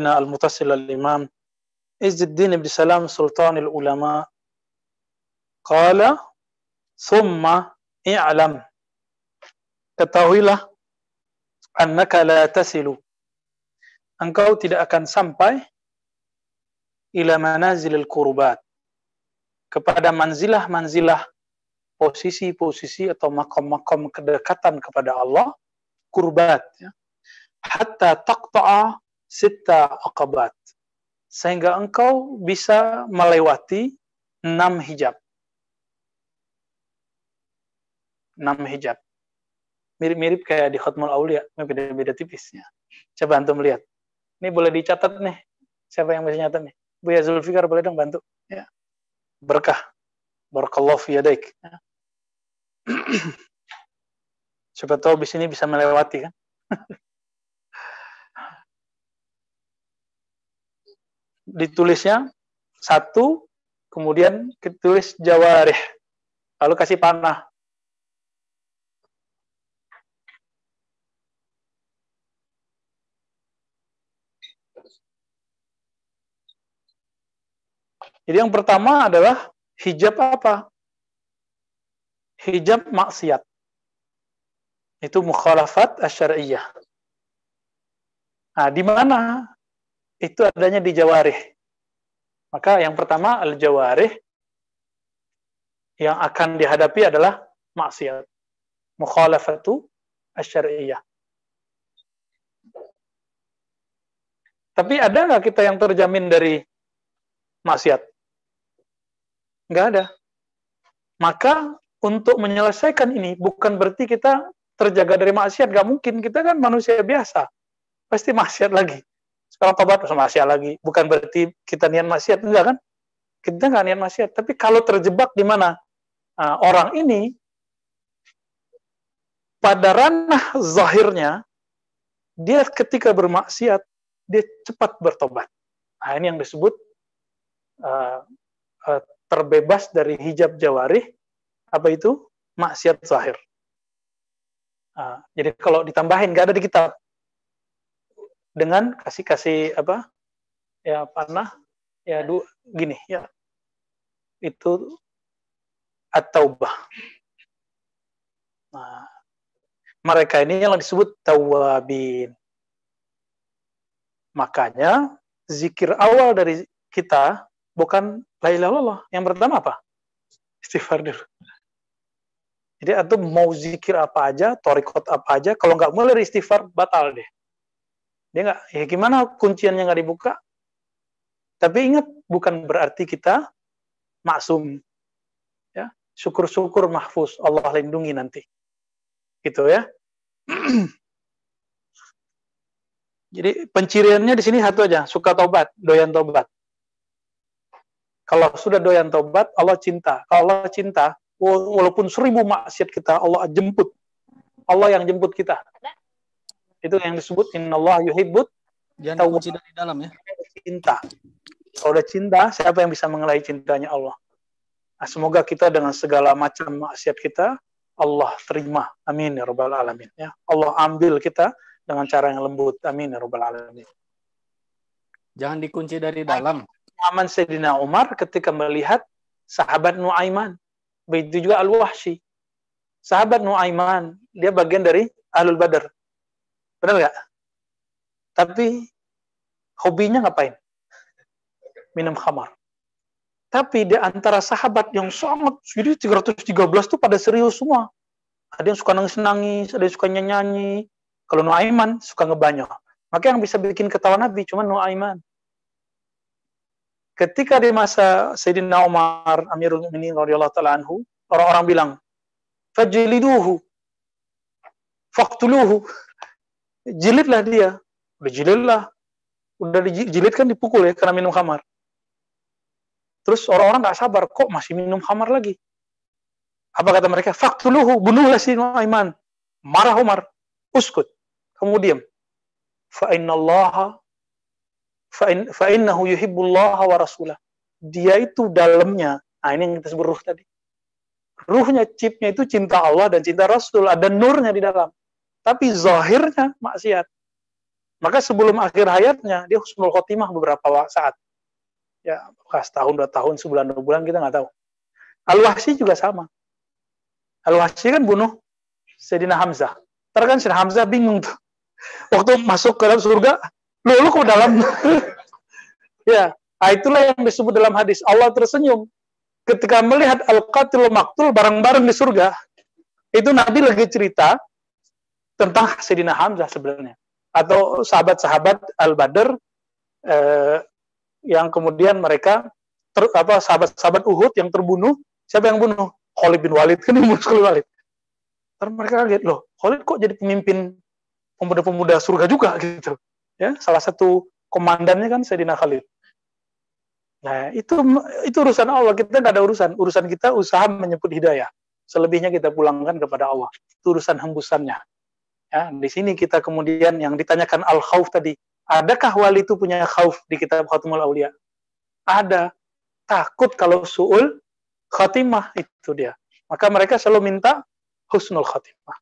المتصل الإمام عز الدين بن سلام سلطان العلماء قال ثم اعلم ketahuilah annaka la tasilu engkau tidak akan sampai ila manazilil kurbat kepada manzilah-manzilah posisi-posisi atau makom-makom kedekatan kepada Allah kurbat ya. hatta taqta'a sita aqabat. Sehingga engkau bisa melewati enam hijab. Enam hijab. Mirip-mirip kayak di Khutmul Aulia beda-beda tipisnya. Coba antum melihat ini boleh dicatat nih siapa yang bisa nyatat nih? Buya Zulfikar boleh dong bantu. Ya. Berkah. Barakallahu fi yadaik ya. Siapa tahu di sini bisa melewati kan. Ditulisnya satu, kemudian ditulis jawarih. Lalu kasih panah. Jadi yang pertama adalah hijab apa? hijab maksiat. Itu mukhalafat asyariyah. Nah, di mana itu adanya di jawarih. Maka yang pertama al-jawarih yang akan dihadapi adalah maksiat. Mukhalafatu asyariyah. Tapi ada nggak kita yang terjamin dari maksiat? Nggak ada. Maka untuk menyelesaikan ini bukan berarti kita terjaga dari maksiat, gak mungkin. Kita kan manusia biasa, pasti maksiat lagi. Sekarang tobat maksiat lagi. Bukan berarti kita niat maksiat, enggak kan? Kita nggak niat maksiat. Tapi kalau terjebak di mana uh, orang ini pada ranah zahirnya dia ketika bermaksiat dia cepat bertobat. Nah, ini yang disebut uh, uh, terbebas dari hijab jawarih apa itu maksiat zahir. Nah, jadi kalau ditambahin nggak ada di kitab dengan kasih kasih apa ya panah ya du, gini ya itu at-taubah. Nah, mereka ini yang disebut tawabin. Makanya zikir awal dari kita bukan la ilaha Yang pertama apa? Istighfar dulu. Jadi atau mau zikir apa aja, torikot apa aja, kalau nggak mulai istighfar, batal deh. Dia nggak, ya gimana kunciannya nggak dibuka? Tapi ingat, bukan berarti kita maksum. Ya, syukur-syukur mahfuz, Allah lindungi nanti. Gitu ya. Jadi penciriannya di sini satu aja, suka tobat, doyan tobat. Kalau sudah doyan tobat, Allah cinta. Kalau Allah cinta, walaupun seribu maksiat kita Allah jemput Allah yang jemput kita itu yang disebut Inna Allah yuhibbut jangan kunci dari dalam ya. Cinta. Kalau udah cinta siapa yang bisa mengelai cintanya Allah? Nah, semoga kita dengan segala macam maksiat kita Allah terima. Amin ya rabbal alamin. Ya Allah ambil kita dengan cara yang lembut. Amin ya rabbal alamin. Jangan dikunci dari dalam. Aman Sayyidina Umar ketika melihat sahabat Nuaiman. Begitu juga Al-Wahsy. Sahabat Nuaiman, dia bagian dari Ahlul Badar. Benar nggak? Tapi hobinya ngapain? Minum khamar. Tapi di antara sahabat yang sangat, jadi 313 itu pada serius semua. Ada yang suka nangis-nangis, ada yang suka nyanyi. Kalau Nuaiman suka ngebanyak. Maka yang bisa bikin ketawa Nabi cuma Nuaiman. Ketika di masa Sayyidina Umar Amirul Mukminin radhiyallahu taala anhu, orang-orang bilang, "Fajliduhu." Faktuluhu. Jilidlah dia. Udah jilidlah. Udah dijilid kan dipukul ya karena minum khamar. Terus orang-orang nggak sabar, kok masih minum khamar lagi? Apa kata mereka? Faktuluhu, bunuhlah si Nuaiman. Marah Umar. Uskut. Kamu diam. Fa innallaha fa innahu yuhibbullah wa rasulah. Dia itu dalamnya, nah ini yang kita sebut ruh tadi. Ruhnya, chipnya itu cinta Allah dan cinta Rasul, ada nurnya di dalam. Tapi zahirnya maksiat. Maka sebelum akhir hayatnya dia husnul khotimah beberapa saat. Ya, bekas tahun, dua tahun, sebulan, dua bulan kita nggak tahu. Al-Wahsy juga sama. Al-Wahsy kan bunuh Sayyidina Hamzah. Ntar kan Sayyidina Hamzah bingung tuh. Waktu masuk ke dalam surga, lu, lu ke dalam. ya, nah itulah yang disebut dalam hadis. Allah tersenyum. Ketika melihat Al-Qatil Maktul bareng-bareng di surga, itu Nabi lagi cerita tentang Sayyidina Hamzah sebenarnya. Atau sahabat-sahabat Al-Badr eh, yang kemudian mereka ter, apa sahabat-sahabat Uhud yang terbunuh. Siapa yang bunuh? Khalid bin Walid kan yang bunuh Khalid Walid. Terus mereka lihat loh Khalid kok jadi pemimpin pemuda-pemuda surga juga gitu. Ya salah satu komandannya kan Sayyidina Khalid. Nah itu itu urusan Allah. Kita nggak ada urusan. Urusan kita usaha menyebut hidayah. Selebihnya kita pulangkan kepada Allah. Itu urusan hembusannya Ya, di sini kita kemudian yang ditanyakan al khauf tadi, adakah wali itu punya khauf di kitab Khatimul Aulia? Ada. Takut kalau suul khatimah itu dia. Maka mereka selalu minta husnul khatimah.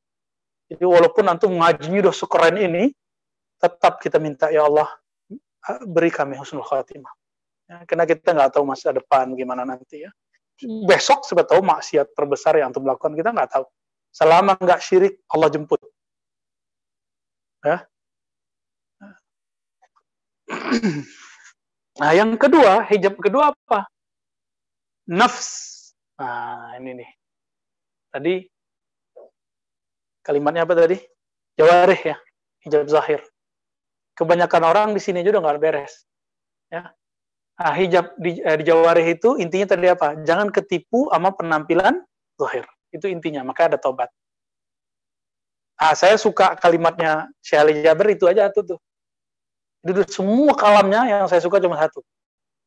Jadi walaupun antum ngajinya udah sekeren ini, tetap kita minta ya Allah beri kami husnul khatimah. Ya, karena kita nggak tahu masa depan gimana nanti ya. Besok tahu maksiat terbesar yang antum lakukan kita nggak tahu. Selama nggak syirik Allah jemput. Ya. Nah, yang kedua, hijab kedua apa? Nafs. Nah, ini nih. Tadi kalimatnya apa tadi? Jawarih ya, hijab zahir. Kebanyakan orang di sini juga nggak beres. Ya. Nah, hijab di, eh, di jawarih itu intinya tadi apa? Jangan ketipu sama penampilan zahir. Itu intinya, maka ada tobat. Ah, saya suka kalimatnya Syekh Ali Jaber itu aja tuh tuh. Itu semua kalamnya yang saya suka cuma satu.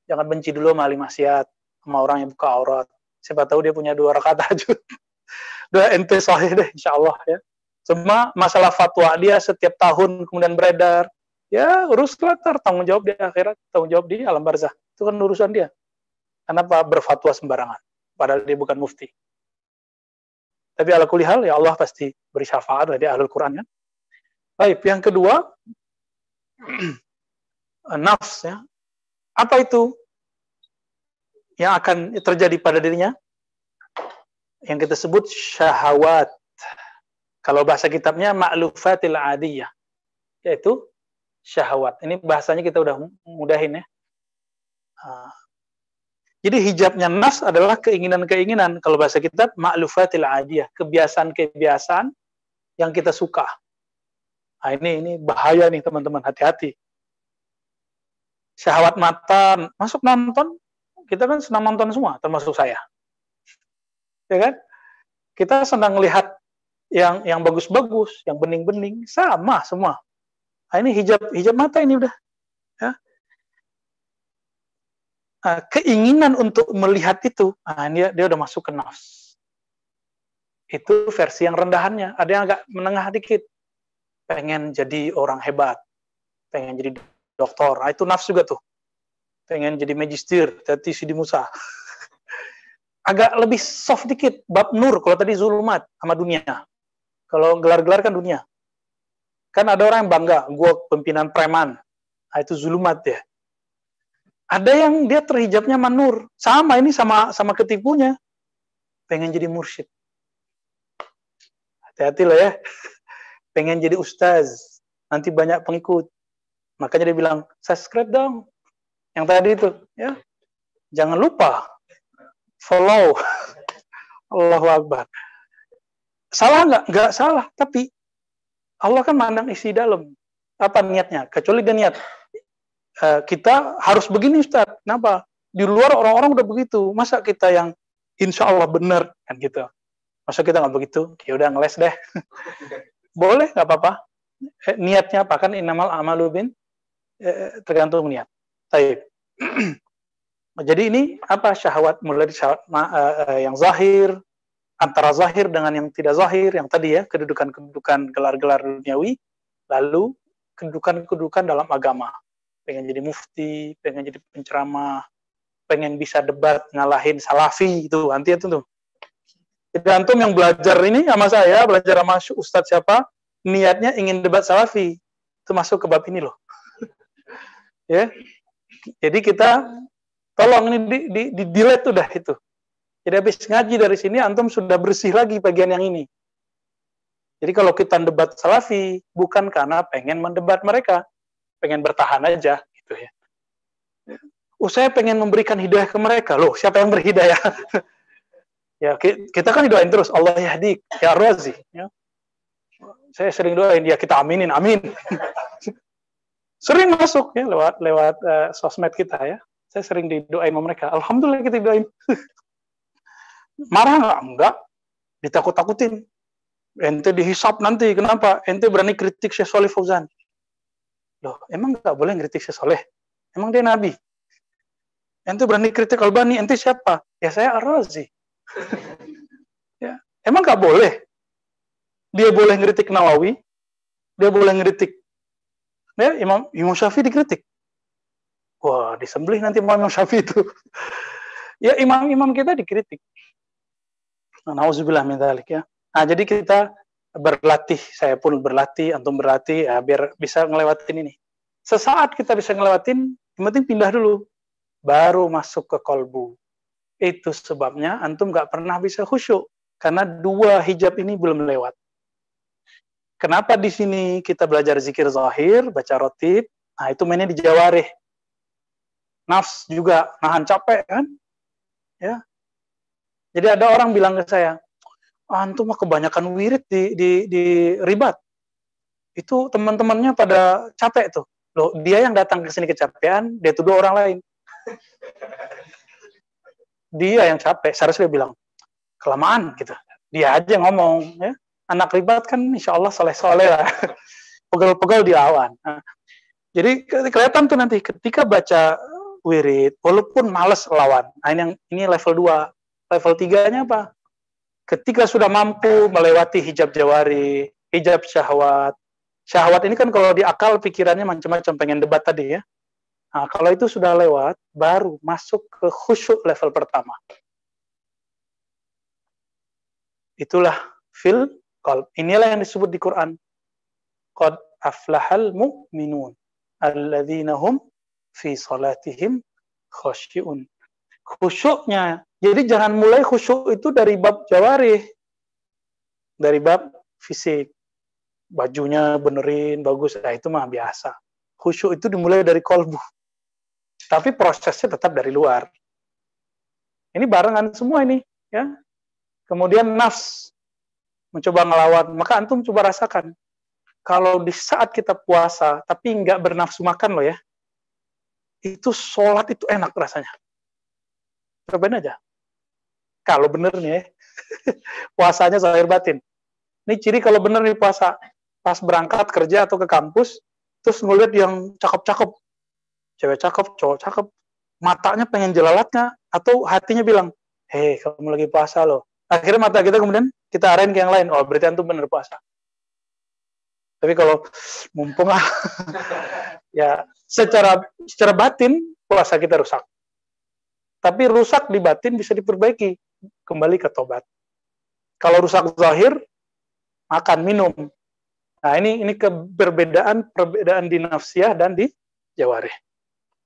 Jangan benci dulu sama maksiat, sama orang yang buka aurat. Siapa tahu dia punya dua rakaat tahajud. Dua ente sahih deh, insya Allah ya. Cuma masalah fatwa dia setiap tahun kemudian beredar. Ya, urus klater, tanggung jawab di akhirat, tanggung jawab di alam barzah. Itu kan urusan dia. Kenapa berfatwa sembarangan? Padahal dia bukan mufti. Tapi ala kulihal ya Allah pasti beri syafaat dari ahlul Quran kan. Baik, yang kedua nafs ya. Apa itu yang akan terjadi pada dirinya? Yang kita sebut syahwat. Kalau bahasa kitabnya ma'lufatil adiyah. Yaitu syahwat. Ini bahasanya kita udah mudahin ya. Jadi hijabnya nas adalah keinginan-keinginan. Kalau bahasa kita ma'lufatil adiyah, kebiasaan-kebiasaan yang kita suka. Nah, ini ini bahaya nih teman-teman, hati-hati. Syahwat mata, masuk nonton, kita kan senang nonton semua, termasuk saya. Ya kan? Kita senang lihat yang yang bagus-bagus, yang bening-bening, sama semua. Nah, ini hijab hijab mata ini udah. Ya uh, keinginan untuk melihat itu, nah, dia dia udah masuk ke nafs. Itu versi yang rendahannya. Ada yang agak menengah dikit. Pengen jadi orang hebat. Pengen jadi dokter. Nah, itu nafs juga tuh. Pengen jadi magister, jadi Sidi Musa. agak lebih soft dikit. Bab nur, kalau tadi zulmat sama dunia. Kalau gelar-gelar kan dunia. Kan ada orang yang bangga, gue pimpinan preman. Nah, itu zulumat ya ada yang dia terhijabnya manur. Sama ini sama sama ketipunya. Pengen jadi mursyid. Hati-hati loh ya. Pengen jadi ustaz. Nanti banyak pengikut. Makanya dia bilang, subscribe dong. Yang tadi itu. ya Jangan lupa. Follow. Allahu Akbar. Salah nggak? Nggak salah. Tapi Allah kan mandang isi dalam. Apa niatnya? Kecuali dia niat Eh, kita harus begini Ustaz. Kenapa? Di luar orang-orang udah begitu. Masa kita yang insya Allah benar kan gitu. Masa kita nggak begitu? Ya udah ngeles deh. Boleh nggak apa-apa. Eh, niatnya apa kan inamal amalu bin eh, tergantung niat. Taib. Jadi ini apa syahwat mulai dari syahwat uh, yang zahir antara zahir dengan yang tidak zahir yang tadi ya kedudukan-kedudukan gelar-gelar duniawi lalu kedudukan-kedudukan dalam agama pengen jadi mufti, pengen jadi penceramah, pengen bisa debat ngalahin salafi itu nanti itu tuh. Jadi antum yang belajar ini sama saya, belajar sama ustadz siapa, niatnya ingin debat salafi. Itu masuk ke bab ini loh. ya. Jadi kita tolong ini di, di, di delete udah itu. Jadi habis ngaji dari sini antum sudah bersih lagi bagian yang ini. Jadi kalau kita debat salafi bukan karena pengen mendebat mereka, pengen bertahan aja gitu ya. Oh, saya pengen memberikan hidayah ke mereka. Loh, siapa yang berhidayah? ya, kita kan doain terus Allah yahdi ya razi ya. Saya sering doain ya kita aminin, amin. sering masuk ya lewat lewat uh, sosmed kita ya. Saya sering didoain sama mereka. Alhamdulillah kita didoain. Marah nggak? Enggak. Ditakut-takutin. Ente dihisap nanti. Kenapa? Ente berani kritik Syekh Soleh Fauzan. Loh, emang nggak boleh kritik Syekh Soleh? Emang dia nabi? Ente berani kritik Albani, ente siapa? Ya saya Ar-Razi. ya. Emang nggak boleh? Dia boleh ngeritik Nawawi, dia boleh ngeritik ya, Imam Imam Syafi'i dikritik. Wah, disembelih nanti Imam Syafi'i itu. ya imam-imam kita dikritik. Nauzubillah min dzalik ya. Nah, jadi kita berlatih, saya pun berlatih, antum berlatih ya, biar bisa ngelewatin ini. Sesaat kita bisa ngelewatin, yang penting pindah dulu, baru masuk ke kolbu. Itu sebabnya antum nggak pernah bisa khusyuk karena dua hijab ini belum lewat. Kenapa di sini kita belajar zikir zahir, baca rotib, nah itu mainnya di jawarih. Nafs juga nahan capek kan? Ya. Jadi ada orang bilang ke saya, antum mah kebanyakan wirid di, di, di ribat. Itu teman-temannya pada capek tuh. Loh, dia yang datang ke sini kecapean, dia tuduh orang lain. Dia yang capek, seharusnya dia bilang, kelamaan gitu. Dia aja ngomong, ya. Anak ribat kan insya Allah soleh-soleh lah. Pegel-pegel di awan. Nah, jadi kelihatan tuh nanti ketika baca wirid, walaupun males lawan. Nah, ini yang ini level 2. Level 3-nya apa? Ketika sudah mampu melewati hijab jawari, hijab syahwat. Syahwat ini kan kalau di akal pikirannya macam-macam pengen debat tadi ya. Nah, kalau itu sudah lewat, baru masuk ke khusyuk level pertama. Itulah fil qalb. Inilah yang disebut di Quran. Qad aflahal mu'minun alladzina hum fi salatihim khasyi'un. Khusyuknya jadi jangan mulai khusyuk itu dari bab jawarih. Dari bab fisik. Bajunya benerin, bagus. Nah, itu mah biasa. Khusyuk itu dimulai dari kolbu. Tapi prosesnya tetap dari luar. Ini barengan semua ini. ya. Kemudian nafs. Mencoba ngelawan. Maka antum coba rasakan. Kalau di saat kita puasa, tapi nggak bernafsu makan loh ya. Itu sholat itu enak rasanya. Cobain aja kalau bener nih ya. puasanya zahir batin. Ini ciri kalau bener nih puasa. Pas berangkat kerja atau ke kampus, terus ngeliat yang cakep-cakep. Cewek cakep, cowok cakep. Matanya pengen jelalatnya, atau hatinya bilang, hei kamu lagi puasa loh. Akhirnya mata kita kemudian kita arahin ke yang lain. Oh berarti antum bener puasa. Tapi kalau mumpung lah, ya secara secara batin puasa kita rusak. Tapi rusak di batin bisa diperbaiki kembali ke tobat. Kalau rusak zahir, makan, minum. Nah, ini ini keberbedaan perbedaan di nafsiyah dan di jawarih.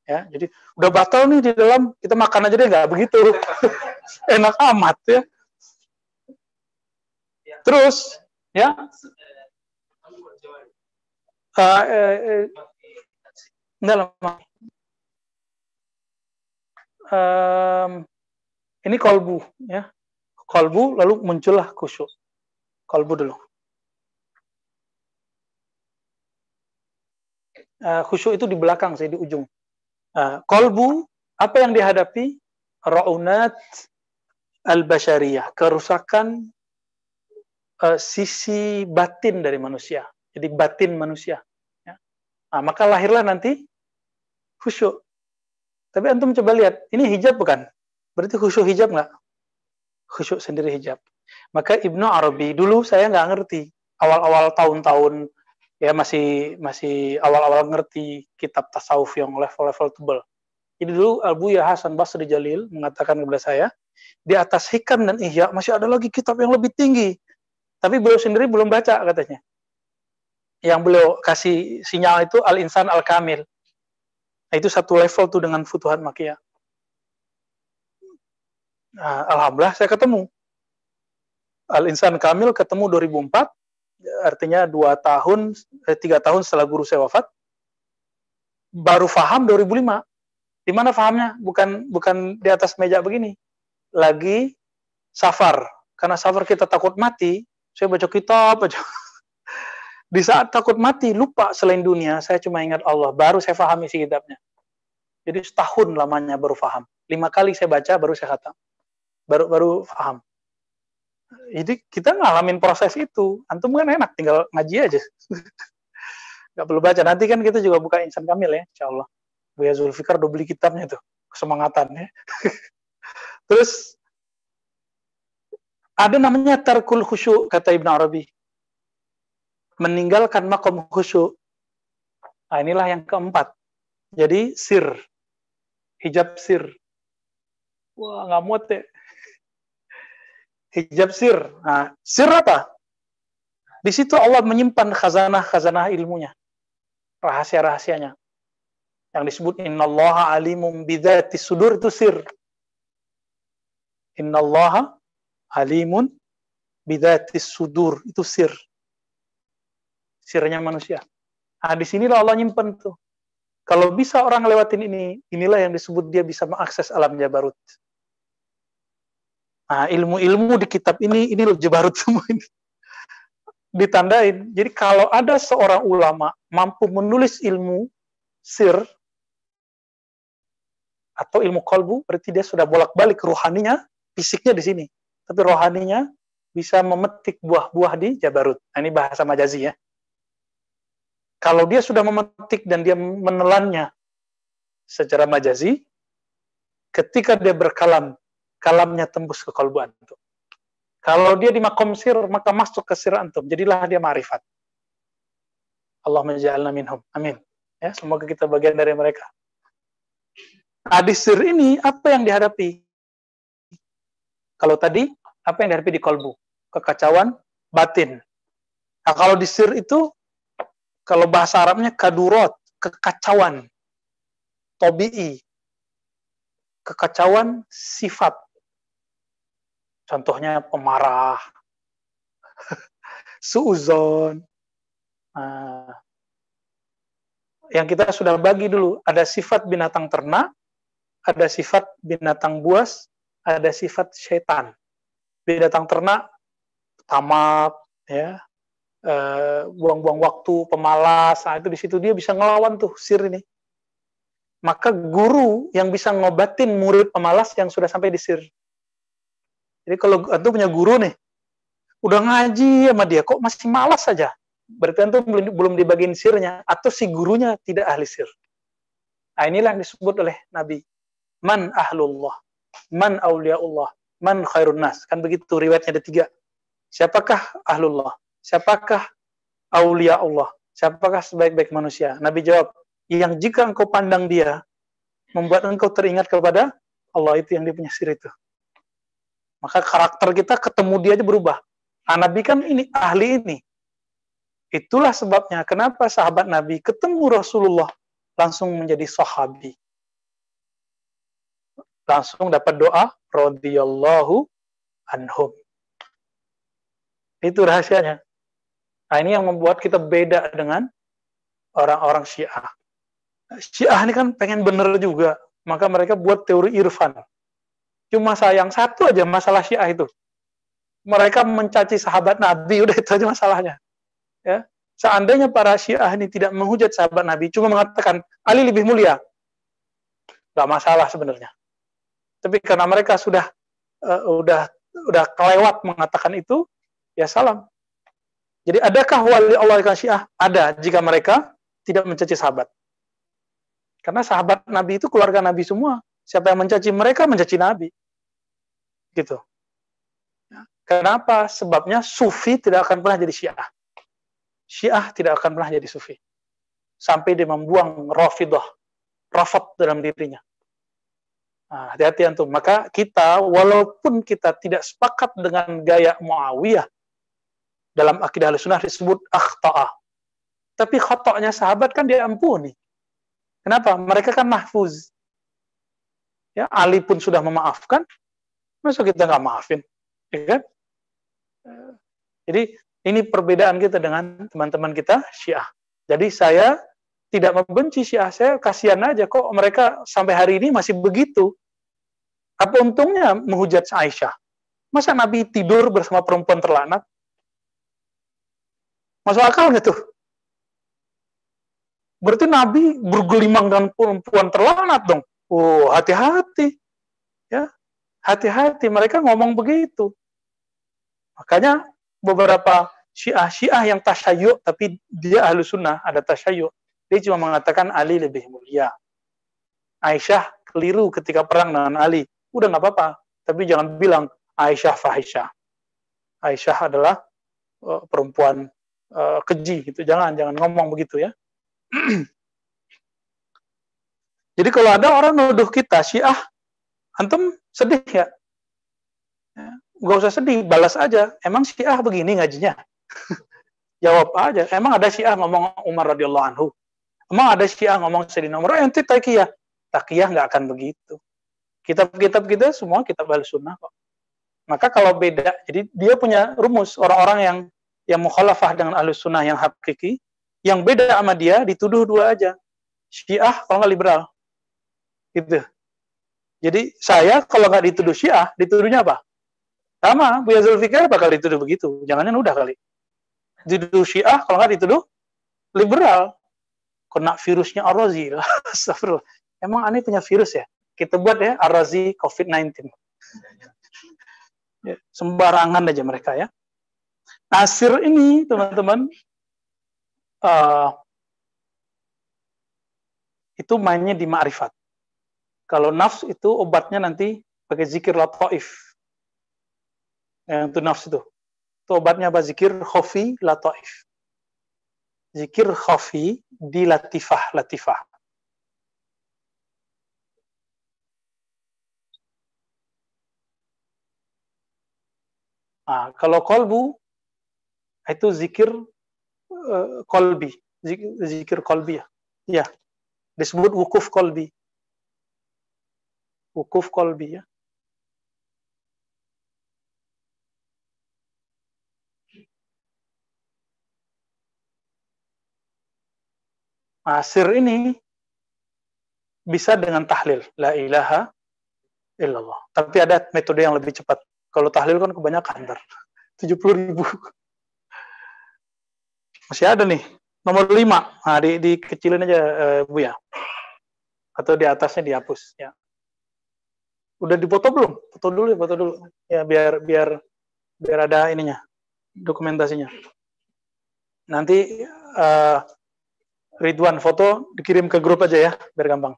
Ya, jadi udah batal nih di dalam kita makan aja deh nggak begitu. Enak amat ya. Terus ya uh, eh, eh, lama. Um, ini kolbu, ya. Kolbu lalu muncullah khusyuk. Kolbu dulu. Uh, khusyuk itu di belakang, saya di ujung. Uh, kolbu, apa yang dihadapi? Ra'unat al-bashariyah, kerusakan uh, sisi batin dari manusia. Jadi batin manusia. Ya. Nah, maka lahirlah nanti khusyuk. Tapi antum coba lihat, ini hijab bukan? Berarti khusyuk hijab nggak? Khusyuk sendiri hijab. Maka Ibnu Arabi dulu saya nggak ngerti. Awal-awal tahun-tahun ya masih masih awal-awal ngerti kitab tasawuf yang level-level tebal. Jadi dulu Abu Ya Hasan Basri Jalil mengatakan kepada saya, di atas hikam dan ihya masih ada lagi kitab yang lebih tinggi. Tapi beliau sendiri belum baca katanya. yang beliau kasih sinyal itu al-insan al-kamil. Nah, itu satu level tuh dengan Futuhat Makiyah. Nah, Alhamdulillah saya ketemu. Al-Insan Kamil ketemu 2004, artinya dua tahun, eh, tiga tahun setelah guru saya wafat. Baru faham 2005. Di mana fahamnya? Bukan bukan di atas meja begini. Lagi safar. Karena safar kita takut mati, saya baca kitab, baca di saat takut mati, lupa selain dunia, saya cuma ingat Allah. Baru saya paham isi kitabnya. Jadi setahun lamanya baru paham. Lima kali saya baca, baru saya kata. Baru baru paham. Jadi kita ngalamin proses itu. Antum kan enak, tinggal ngaji aja. Gak perlu baca. Nanti kan kita juga buka insan kamil ya, insya Allah. Buya Zulfikar udah beli kitabnya tuh. Kesemangatan ya. Terus ada namanya tarkul khusyuk, kata Ibn Arabi meninggalkan makom khusyuk. Nah, inilah yang keempat. Jadi sir, hijab sir. Wah, nggak muat ya. Hijab sir. Nah, sir apa? Di situ Allah menyimpan khazanah-khazanah ilmunya. Rahasia-rahasianya. Yang disebut innallaha alimum bidzati sudur itu sir. Innallaha alimun bidzati sudur itu sir sirnya manusia. Nah, di sinilah Allah nyimpen tuh. Kalau bisa orang lewatin ini, inilah yang disebut dia bisa mengakses alam Jabarut. Nah, ilmu-ilmu di kitab ini, ini loh Jabarut semua ini. Ditandain. Jadi kalau ada seorang ulama mampu menulis ilmu sir atau ilmu kolbu, berarti dia sudah bolak-balik rohaninya, fisiknya di sini. Tapi rohaninya bisa memetik buah-buah di Jabarut. Nah, ini bahasa majazi ya. Kalau dia sudah memetik dan dia menelannya secara majazi, ketika dia berkalam, kalamnya tembus ke kalbu antum. Kalau dia di makom sir, maka masuk ke sir antum. Jadilah dia marifat. Allah menja'alna minhum. Amin. Ya, semoga kita bagian dari mereka. Nah, sir ini, apa yang dihadapi? Kalau tadi, apa yang dihadapi di kalbu? Kekacauan batin. Nah, kalau di sir itu, kalau bahasa Arabnya kadurot, kekacauan, tobi'i, kekacauan sifat. Contohnya pemarah, suuzon. Nah, yang kita sudah bagi dulu, ada sifat binatang ternak, ada sifat binatang buas, ada sifat setan. Binatang ternak, tamak, ya, Eh, buang-buang waktu, pemalas, nah itu di situ dia bisa ngelawan tuh sir ini. Maka guru yang bisa ngobatin murid pemalas yang sudah sampai di sir. Jadi kalau antum punya guru nih, udah ngaji sama dia, kok masih malas saja? Berarti antum belum, belum dibagiin sirnya, atau si gurunya tidak ahli sir. Nah inilah yang disebut oleh Nabi. Man ahlullah, man awliyaullah, man khairun nas. Kan begitu riwayatnya ada tiga. Siapakah ahlullah? siapakah aulia Allah? Siapakah sebaik-baik manusia? Nabi jawab, yang jika engkau pandang dia, membuat engkau teringat kepada Allah itu yang dia punya sir itu. Maka karakter kita ketemu dia aja berubah. Nah, Nabi kan ini ahli ini. Itulah sebabnya kenapa sahabat Nabi ketemu Rasulullah langsung menjadi sahabi. Langsung dapat doa radhiyallahu anhum. Itu rahasianya. Nah ini yang membuat kita beda dengan orang-orang Syiah. Syiah ini kan pengen bener juga, maka mereka buat teori irfan. Cuma sayang satu aja masalah Syiah itu. Mereka mencaci sahabat Nabi, udah itu aja masalahnya. Ya, seandainya para Syiah ini tidak menghujat sahabat Nabi, cuma mengatakan Ali lebih mulia, nggak masalah sebenarnya. Tapi karena mereka sudah uh, udah udah kelewat mengatakan itu, ya salam. Jadi adakah wali Allah yang syiah? Ada jika mereka tidak mencaci sahabat. Karena sahabat Nabi itu keluarga Nabi semua. Siapa yang mencaci mereka mencaci Nabi. Gitu. Ya. Kenapa? Sebabnya sufi tidak akan pernah jadi syiah. Syiah tidak akan pernah jadi sufi. Sampai dia membuang rafidah, rafat dalam dirinya. Nah, hati-hati antum. Maka kita, walaupun kita tidak sepakat dengan gaya Muawiyah, dalam akidah sunnah disebut akhta'a. Tapi khotoknya sahabat kan diampuni. Kenapa? Mereka kan mahfuz. Ya, Ali pun sudah memaafkan, masa kita nggak maafin? Ya kan? Jadi ini perbedaan kita dengan teman-teman kita Syiah. Jadi saya tidak membenci Syiah, saya kasihan aja kok mereka sampai hari ini masih begitu. Apa untungnya menghujat Aisyah? Masa Nabi tidur bersama perempuan terlanat? Masuk akal nggak tuh? Berarti Nabi bergelimang dengan perempuan terlanat dong. Oh, hati-hati. Ya, hati-hati. Mereka ngomong begitu. Makanya beberapa syiah-syiah yang tasyayuk, tapi dia ahlu sunnah, ada tasyayuk. Dia cuma mengatakan Ali lebih mulia. Aisyah keliru ketika perang dengan Ali. Udah nggak apa-apa. Tapi jangan bilang Aisyah fahisyah. Aisyah adalah uh, perempuan uh, keji gitu. Jangan jangan ngomong begitu ya. Jadi kalau ada orang nuduh kita Syiah, antum sedih ya? ya? Gak usah sedih, balas aja. Emang Syiah begini ngajinya? Jawab aja. Emang ada Syiah ngomong Umar radhiyallahu anhu? Emang ada Syiah ngomong Sayyidina Umar? Ente takiyah. Takiyah nggak akan begitu. Kitab-kitab kita semua kitab al-sunnah kok. Maka kalau beda, jadi dia punya rumus orang-orang yang yang mukhalafah dengan ahlu sunnah yang hakiki, yang beda sama dia dituduh dua aja. Syiah kalau nggak liberal. Gitu. Jadi saya kalau nggak dituduh Syiah, dituduhnya apa? Sama, Buya Zulfikar bakal dituduh begitu. Jangannya udah kali. Dituduh Syiah kalau nggak dituduh liberal. Kena virusnya Ar-Razi. Emang aneh punya virus ya? Kita buat ya Ar-Razi COVID-19. Ya, sembarangan aja mereka ya. Nasir ini teman-teman uh, itu mainnya di ma'rifat. Kalau nafs itu obatnya nanti pakai zikir lataif. Yang itu nafs itu. Itu obatnya apa? Zikir khofi lataif. Zikir khofi di latifah, latifah. Nah, kalau kolbu itu zikir uh, kolbi, zikir, zikir kolbi ya. Ya, disebut wukuf kolbi. Wukuf kolbi ya. Asir ini bisa dengan tahlil. La ilaha illallah. Tapi ada metode yang lebih cepat. Kalau tahlil kan kebanyakan ntar. 70 ribu. Masih ada nih. Nomor 5. Nah, di, dikecilin aja uh, Bu ya. Atau di atasnya dihapus ya. Udah dipoto belum? Foto dulu ya, foto dulu. Ya biar biar biar ada ininya. Dokumentasinya. Nanti uh, Ridwan foto dikirim ke grup aja ya, biar gampang.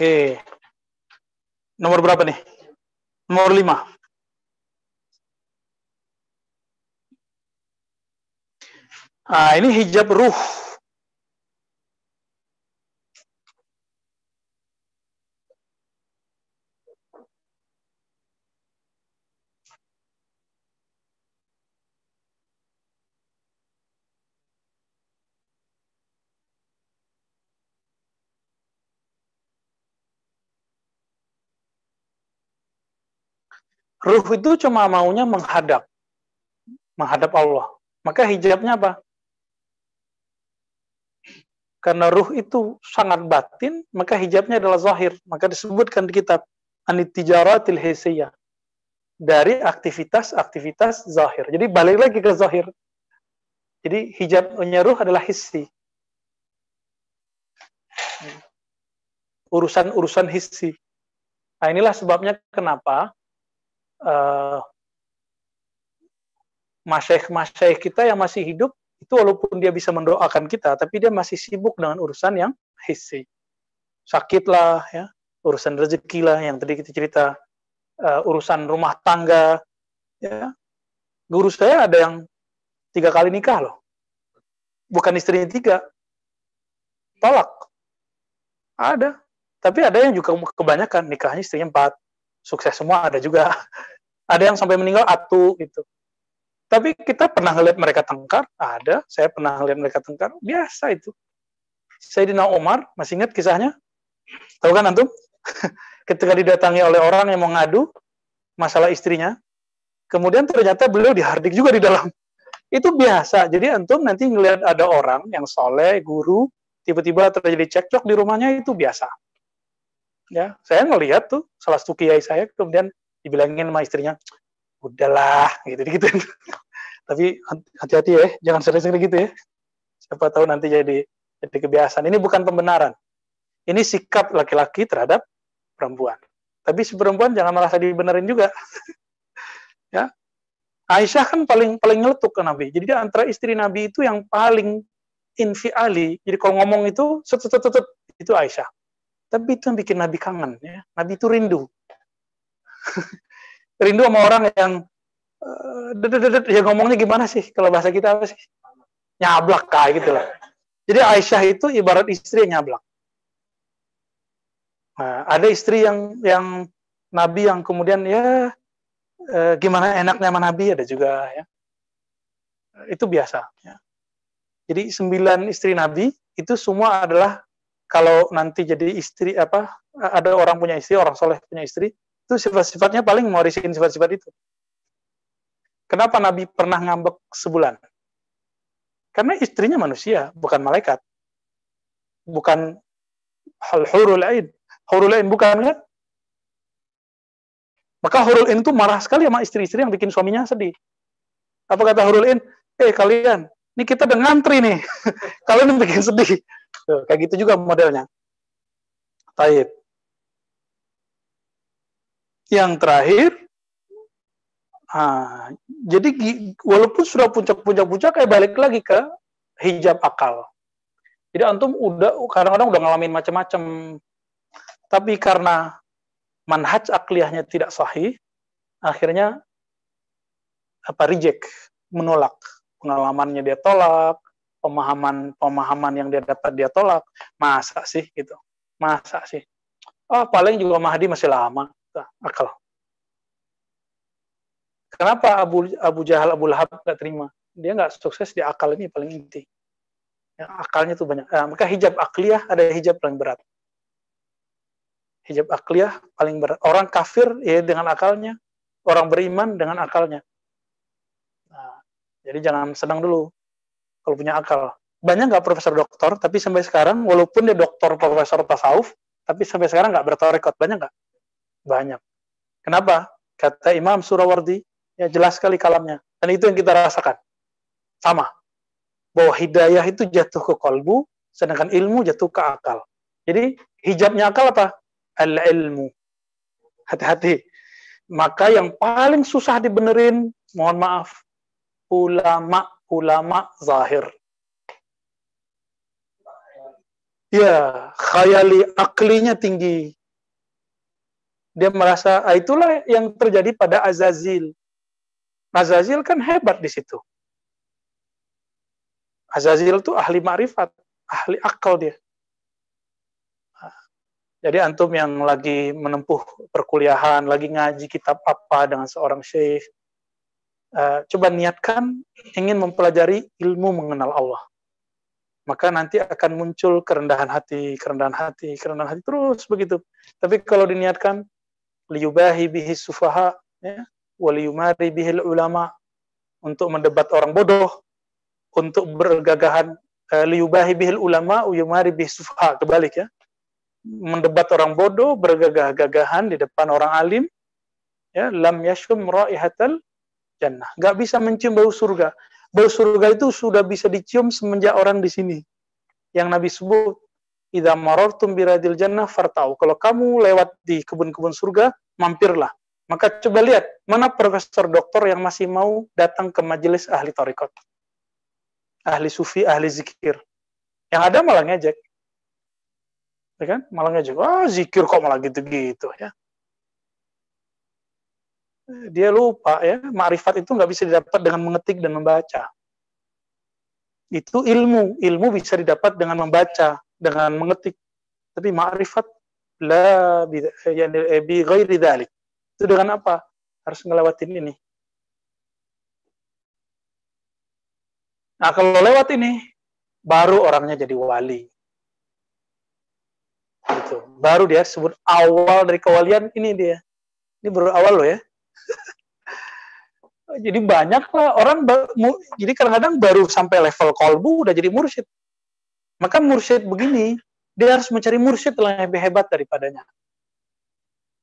Oke. Nomor berapa nih? Nomor 5. Ah, ini hijab ruh. Ruh itu cuma maunya menghadap. Menghadap Allah. Maka hijabnya apa? Karena ruh itu sangat batin, maka hijabnya adalah zahir. Maka disebutkan di kitab Anitijaratil Hisiyah. Dari aktivitas-aktivitas zahir. Jadi balik lagi ke zahir. Jadi hijabnya ruh adalah hissi. Urusan-urusan hissi. Nah inilah sebabnya kenapa uh, masyaikh-masyaikh kita yang masih hidup itu walaupun dia bisa mendoakan kita tapi dia masih sibuk dengan urusan yang hissi sakit lah ya. Urusan rezeki lah yang tadi kita cerita. Uh, urusan rumah tangga ya. Guru saya ada yang tiga kali nikah loh. Bukan istrinya tiga. Tolak. Ada. Tapi ada yang juga kebanyakan nikahnya istrinya empat, sukses semua ada juga. Ada yang sampai meninggal atu gitu. Tapi kita pernah ngeliat mereka tengkar, ada. Saya pernah ngeliat mereka tengkar, biasa itu. Sayyidina Umar, masih ingat kisahnya? Tahu kan antum? Ketika didatangi oleh orang yang mau ngadu masalah istrinya, kemudian ternyata beliau dihardik juga di dalam. Itu biasa. Jadi antum nanti ngeliat ada orang yang soleh, guru, tiba-tiba terjadi cekcok di rumahnya itu biasa. Ya, saya ngelihat tuh salah satu kiai saya kemudian dibilangin sama istrinya, udahlah gitu gitu. Tapi hati-hati ya jangan sering-sering gitu ya. Siapa tahu nanti jadi jadi kebiasaan. Ini bukan pembenaran. Ini sikap laki-laki terhadap perempuan. Tapi si perempuan jangan merasa dibenerin juga. Ya. Aisyah kan paling paling nyeletuk ke Nabi. Jadi antara istri Nabi itu yang paling infiali. Jadi kalau ngomong itu set, itu Aisyah. Tapi itu yang bikin Nabi kangen ya. Nabi itu rindu rindu sama orang yang uh, ya ngomongnya gimana sih? Kalau bahasa kita apa sih? Nyablak kayak gitu lah. Jadi Aisyah itu ibarat istri yang nyablak. Nah, ada istri yang yang Nabi yang kemudian ya uh, gimana enaknya sama Nabi ada juga ya. Itu biasa ya. jadi sembilan istri Nabi itu semua adalah kalau nanti jadi istri apa ada orang punya istri orang soleh punya istri itu sifat-sifatnya paling mewarisin sifat-sifat itu. Kenapa Nabi pernah ngambek sebulan? Karena istrinya manusia, bukan malaikat. Bukan hal hurul ain. Hurul ain bukan kan? Maka hurul ain itu marah sekali sama istri-istri yang bikin suaminya sedih. Apa kata hurul ain? Eh kalian, ini kita udah ngantri nih. kalian bikin sedih. Tuh, kayak gitu juga modelnya. Taib. Yang terakhir, ah, jadi walaupun sudah puncak-puncak-puncak, kayak balik lagi ke hijab akal. Jadi antum udah kadang-kadang udah ngalamin macam-macam, tapi karena manhaj akliyahnya tidak sahih, akhirnya apa reject, menolak. Pengalamannya dia tolak, pemahaman pemahaman yang dia dapat dia tolak, masa sih gitu, masa sih? Oh paling juga Mahdi masih lama, akal. Kenapa Abu Abu Jahal Abu Lahab nggak terima? Dia nggak sukses di akal ini paling inti. Ya, akalnya tuh banyak. Nah, maka hijab akliyah ada hijab paling berat. Hijab akliyah paling berat. Orang kafir ya dengan akalnya, orang beriman dengan akalnya. Nah, jadi jangan senang dulu kalau punya akal. Banyak nggak profesor doktor, tapi sampai sekarang walaupun dia doktor profesor tasawuf, tapi sampai sekarang nggak bertorekot. Banyak nggak? Banyak. Kenapa? Kata Imam Surawardi, ya jelas sekali kalamnya. Dan itu yang kita rasakan. Sama. Bahwa hidayah itu jatuh ke kolbu, sedangkan ilmu jatuh ke akal. Jadi hijabnya akal apa? Al-ilmu. Hati-hati. Maka yang paling susah dibenerin, mohon maaf, ulama-ulama zahir. Ya, khayali aklinya tinggi dia merasa ah, itulah yang terjadi pada Azazil. Azazil kan hebat di situ. Azazil itu ahli ma'rifat, ahli akal dia. Jadi antum yang lagi menempuh perkuliahan, lagi ngaji kitab apa dengan seorang syekh, uh, coba niatkan ingin mempelajari ilmu mengenal Allah. Maka nanti akan muncul kerendahan hati, kerendahan hati, kerendahan hati terus begitu. Tapi kalau diniatkan liyubahi bihi sufaha ya waliyumari bihi ulama untuk mendebat orang bodoh untuk bergagahan uh, liyubahi bihi ulama uyumari bihi sufaha kebalik ya. Mendebat orang bodoh bergagah-gagahan di depan orang alim ya lam yashum raihatal jannah. Nggak bisa mencium bau surga. Bau surga itu sudah bisa dicium semenjak orang di sini. Yang Nabi sebut idza marartum biradil jannah fartau. Kalau kamu lewat di kebun-kebun surga, mampirlah. Maka coba lihat, mana profesor doktor yang masih mau datang ke majelis ahli torikot. Ahli sufi, ahli zikir. Yang ada malah ngejek. Ya kan? Malah ngejek. Oh, zikir kok malah gitu-gitu ya. Dia lupa ya, ma'rifat itu nggak bisa didapat dengan mengetik dan membaca. Itu ilmu. Ilmu bisa didapat dengan membaca, dengan mengetik. Tapi ma'rifat La yani, eh, bi ghairi dhalik. Itu dengan apa? Harus ngelewatin ini. Nah, kalau lewat ini, baru orangnya jadi wali. Gitu. Baru dia sebut awal dari kewalian ini dia. Ini baru awal loh ya. jadi banyak lah orang jadi kadang-kadang baru sampai level kolbu udah jadi mursyid. Maka mursyid begini, dia harus mencari mursyid yang lebih hebat daripadanya.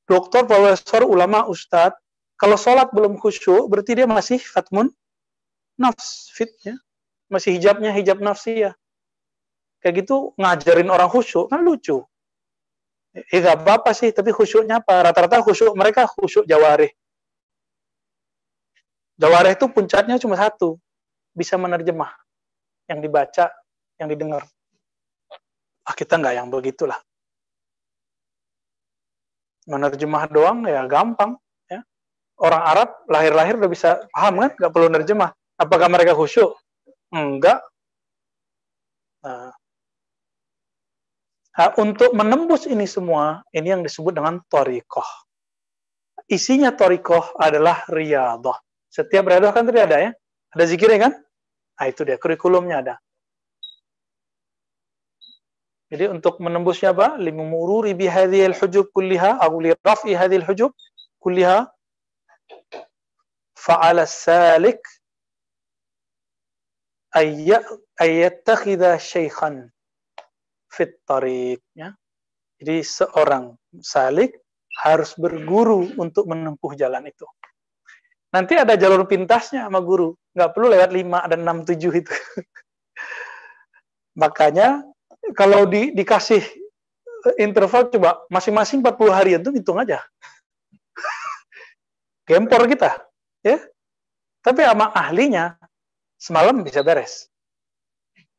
Dokter, profesor, ulama, ustadz, kalau sholat belum khusyuk, berarti dia masih fatmun nafs, fitnya masih hijabnya hijab nafsi ya. Kayak gitu ngajarin orang khusyuk kan lucu. Eh apa-apa sih, tapi khusyuknya apa? Rata-rata khusyuk mereka khusyuk jawarih. Jawarih itu puncaknya cuma satu, bisa menerjemah. Yang dibaca, yang didengar. Ah, kita nggak yang begitulah. Menerjemah doang ya gampang. Ya. Orang Arab lahir-lahir udah bisa paham kan? Nggak perlu nerjemah. Apakah mereka khusyuk? Enggak. Nah, nah, untuk menembus ini semua, ini yang disebut dengan torikoh. Isinya torikoh adalah riadah. Setiap riadah kan tadi ada ya? Ada zikirnya kan? Nah itu dia, kurikulumnya ada. Jadi untuk menembusnya apa? Limumururi bihadhil hujub kulliha, atau li raf'i hadhil hujub kulliha, fa'ala salik ayyattakhidha syaikhan fit tariq ya. Jadi seorang salik harus berguru untuk menempuh jalan itu. Nanti ada jalur pintasnya sama guru, nggak perlu lewat 5 dan 6 7 itu. Makanya kalau di, dikasih interval coba masing-masing 40 hari itu hitung aja. Gempor kita, ya. Tapi sama ahlinya semalam bisa beres.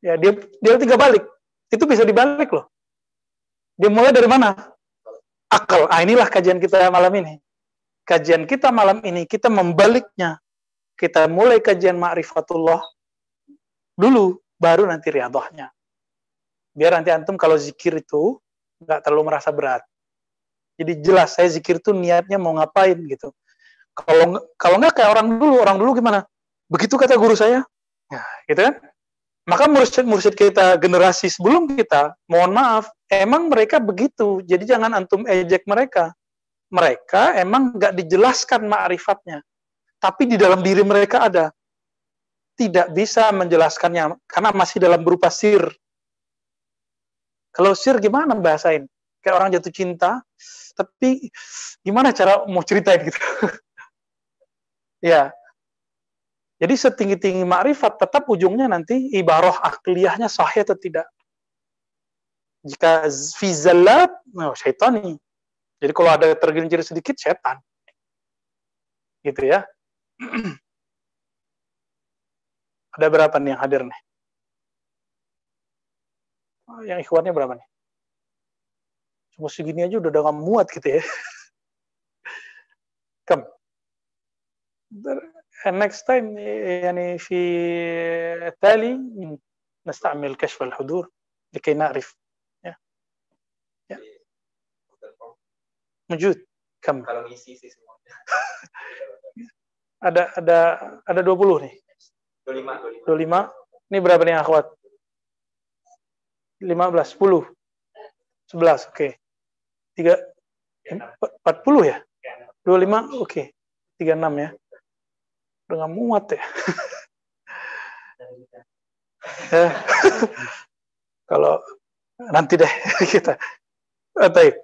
Ya, dia dia tiga balik. Itu bisa dibalik loh. Dia mulai dari mana? Akal. Ah, inilah kajian kita malam ini. Kajian kita malam ini, kita membaliknya. Kita mulai kajian ma'rifatullah dulu, baru nanti riadohnya. Biar nanti antum kalau zikir itu nggak terlalu merasa berat. Jadi jelas saya zikir itu niatnya mau ngapain gitu. Kalau kalau nggak kayak orang dulu, orang dulu gimana? Begitu kata guru saya. Nah, gitu kan? Maka mursyid-mursyid kita generasi sebelum kita, mohon maaf, emang mereka begitu. Jadi jangan antum ejek mereka. Mereka emang nggak dijelaskan ma'rifatnya. Tapi di dalam diri mereka ada. Tidak bisa menjelaskannya, karena masih dalam berupa sir. Kalau sir gimana bahasain? Kayak orang jatuh cinta, tapi gimana cara mau ceritain gitu? ya, jadi setinggi-tinggi makrifat tetap ujungnya nanti ibaroh akliyahnya sahih atau tidak. Jika fizallat, oh, syaitani. Jadi kalau ada tergelincir sedikit, setan. Gitu ya. ada berapa nih yang hadir nih? Oh, yang ikhwannya berapa nih? Cuma segini aja udah gak muat gitu ya. Kem next time يعني في التالي نستعمل كشف الحضور لكي نعرف موجود كم ada ada ada 20 nih 25 25 ini berapa nih akhwat 15 10 11 oke okay. 3 40 ya 25 oke okay. 36 ya udah gak muat ya. Kalau nanti deh kita. Baik.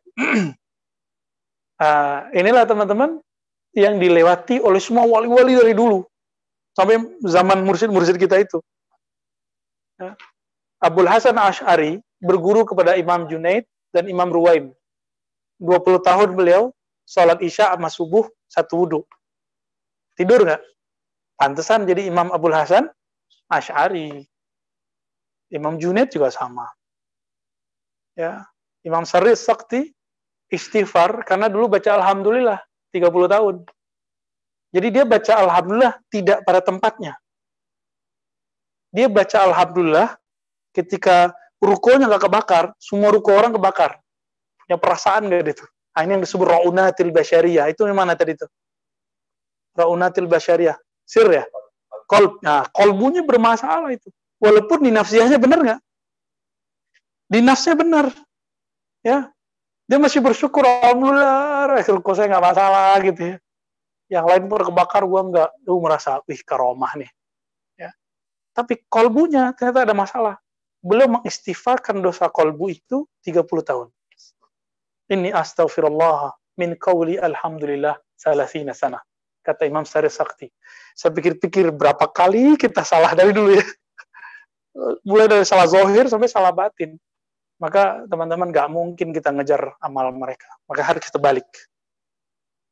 Uh, inilah teman-teman yang dilewati oleh semua wali-wali dari dulu sampai zaman mursyid-mursyid kita itu. Ya. Abdul Hasan Ash'ari berguru kepada Imam Junaid dan Imam Ruwaim. 20 tahun beliau sholat isya sama subuh satu wudhu. Tidur nggak? Pantesan jadi Imam Abdul Hasan Ash'ari. Imam Junaid juga sama. Ya, Imam Sari Sakti istighfar karena dulu baca alhamdulillah 30 tahun. Jadi dia baca alhamdulillah tidak pada tempatnya. Dia baca alhamdulillah ketika rukonya nggak kebakar, semua ruko orang kebakar. punya perasaan gak itu? Nah, ini yang disebut raunatil basyariyah. Itu mana tadi itu? Raunatil basyariyah. Sir ya? Kolb. Nah, kolbunya bermasalah itu. Walaupun di nafsiyahnya benar nggak? Di nafsnya benar. Ya. Dia masih bersyukur, Alhamdulillah, kok saya nggak masalah gitu ya. Yang lain pun kebakar, gua nggak. Lu merasa, wih karomah nih. Ya. Tapi kolbunya ternyata ada masalah. Beliau mengistighfarkan dosa kolbu itu 30 tahun. Ini astagfirullah min qawli alhamdulillah salasina sana. Kata Imam Sari Sakti. Saya pikir-pikir berapa kali kita salah dari dulu ya. Mulai dari salah zohir sampai salah batin. Maka teman-teman gak mungkin kita ngejar amal mereka. Maka harus kita balik.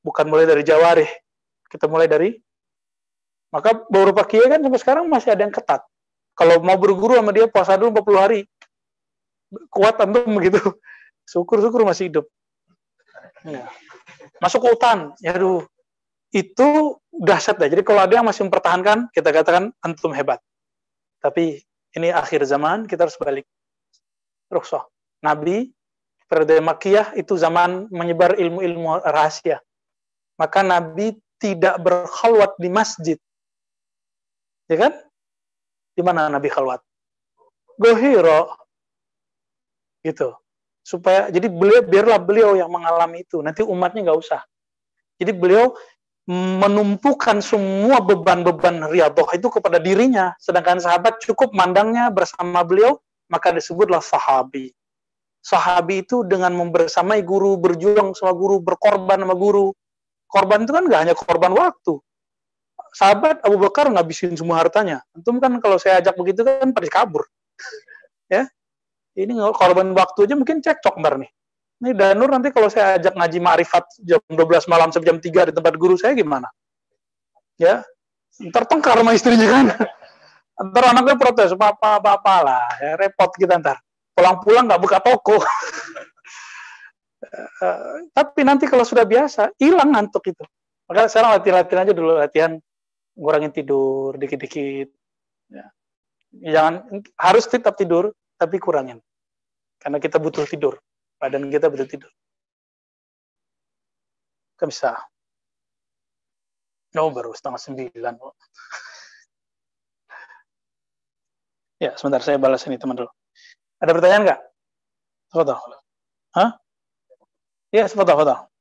Bukan mulai dari jawarih. Kita mulai dari maka beberapa kiai kan sampai sekarang masih ada yang ketat. Kalau mau berguru sama dia puasa dulu 40 hari. Kuat antum begitu. Syukur-syukur masih hidup. Ya. Masuk ke hutan. Ya aduh. Itu dahsyat ya. Jadi kalau ada yang masih mempertahankan, kita katakan antum hebat. Tapi ini akhir zaman, kita harus balik. Rukhsah. Nabi, periode Makiyah itu zaman menyebar ilmu-ilmu rahasia. Maka Nabi tidak berkhalwat di masjid. Ya kan? Di mana Nabi khalwat? Gohiro. Gitu. Supaya jadi beliau biarlah beliau yang mengalami itu. Nanti umatnya nggak usah. Jadi beliau menumpukan semua beban-beban riyadhah itu kepada dirinya, sedangkan sahabat cukup mandangnya bersama beliau, maka disebutlah sahabi. Sahabi itu dengan membersamai guru, berjuang sama guru, berkorban sama guru. Korban itu kan nggak hanya korban waktu, sahabat Abu Bakar ngabisin semua hartanya. Antum kan kalau saya ajak begitu kan pada kabur. ya. Ini korban waktu aja mungkin cekcok ntar nih. Ini Danur nanti kalau saya ajak ngaji ma'rifat jam 12 malam sampai jam 3 di tempat guru saya gimana? Ya. Ntar tengkar sama istrinya kan. ntar anaknya protes, apa-apa lah. Ya, repot kita ntar. Pulang-pulang nggak buka toko. Uh, tapi nanti kalau sudah biasa, hilang ngantuk itu. Maka sekarang latihan-latihan aja dulu, latihan ngurangin tidur dikit-dikit. Ya. Jangan harus tetap tidur, tapi kurangin. Karena kita butuh tidur. Badan kita butuh tidur. Kan bisa. No, baru setengah sembilan. ya, sebentar saya balas ini teman dulu. Ada pertanyaan nggak? Foto. Hah? Ya, foto, foto.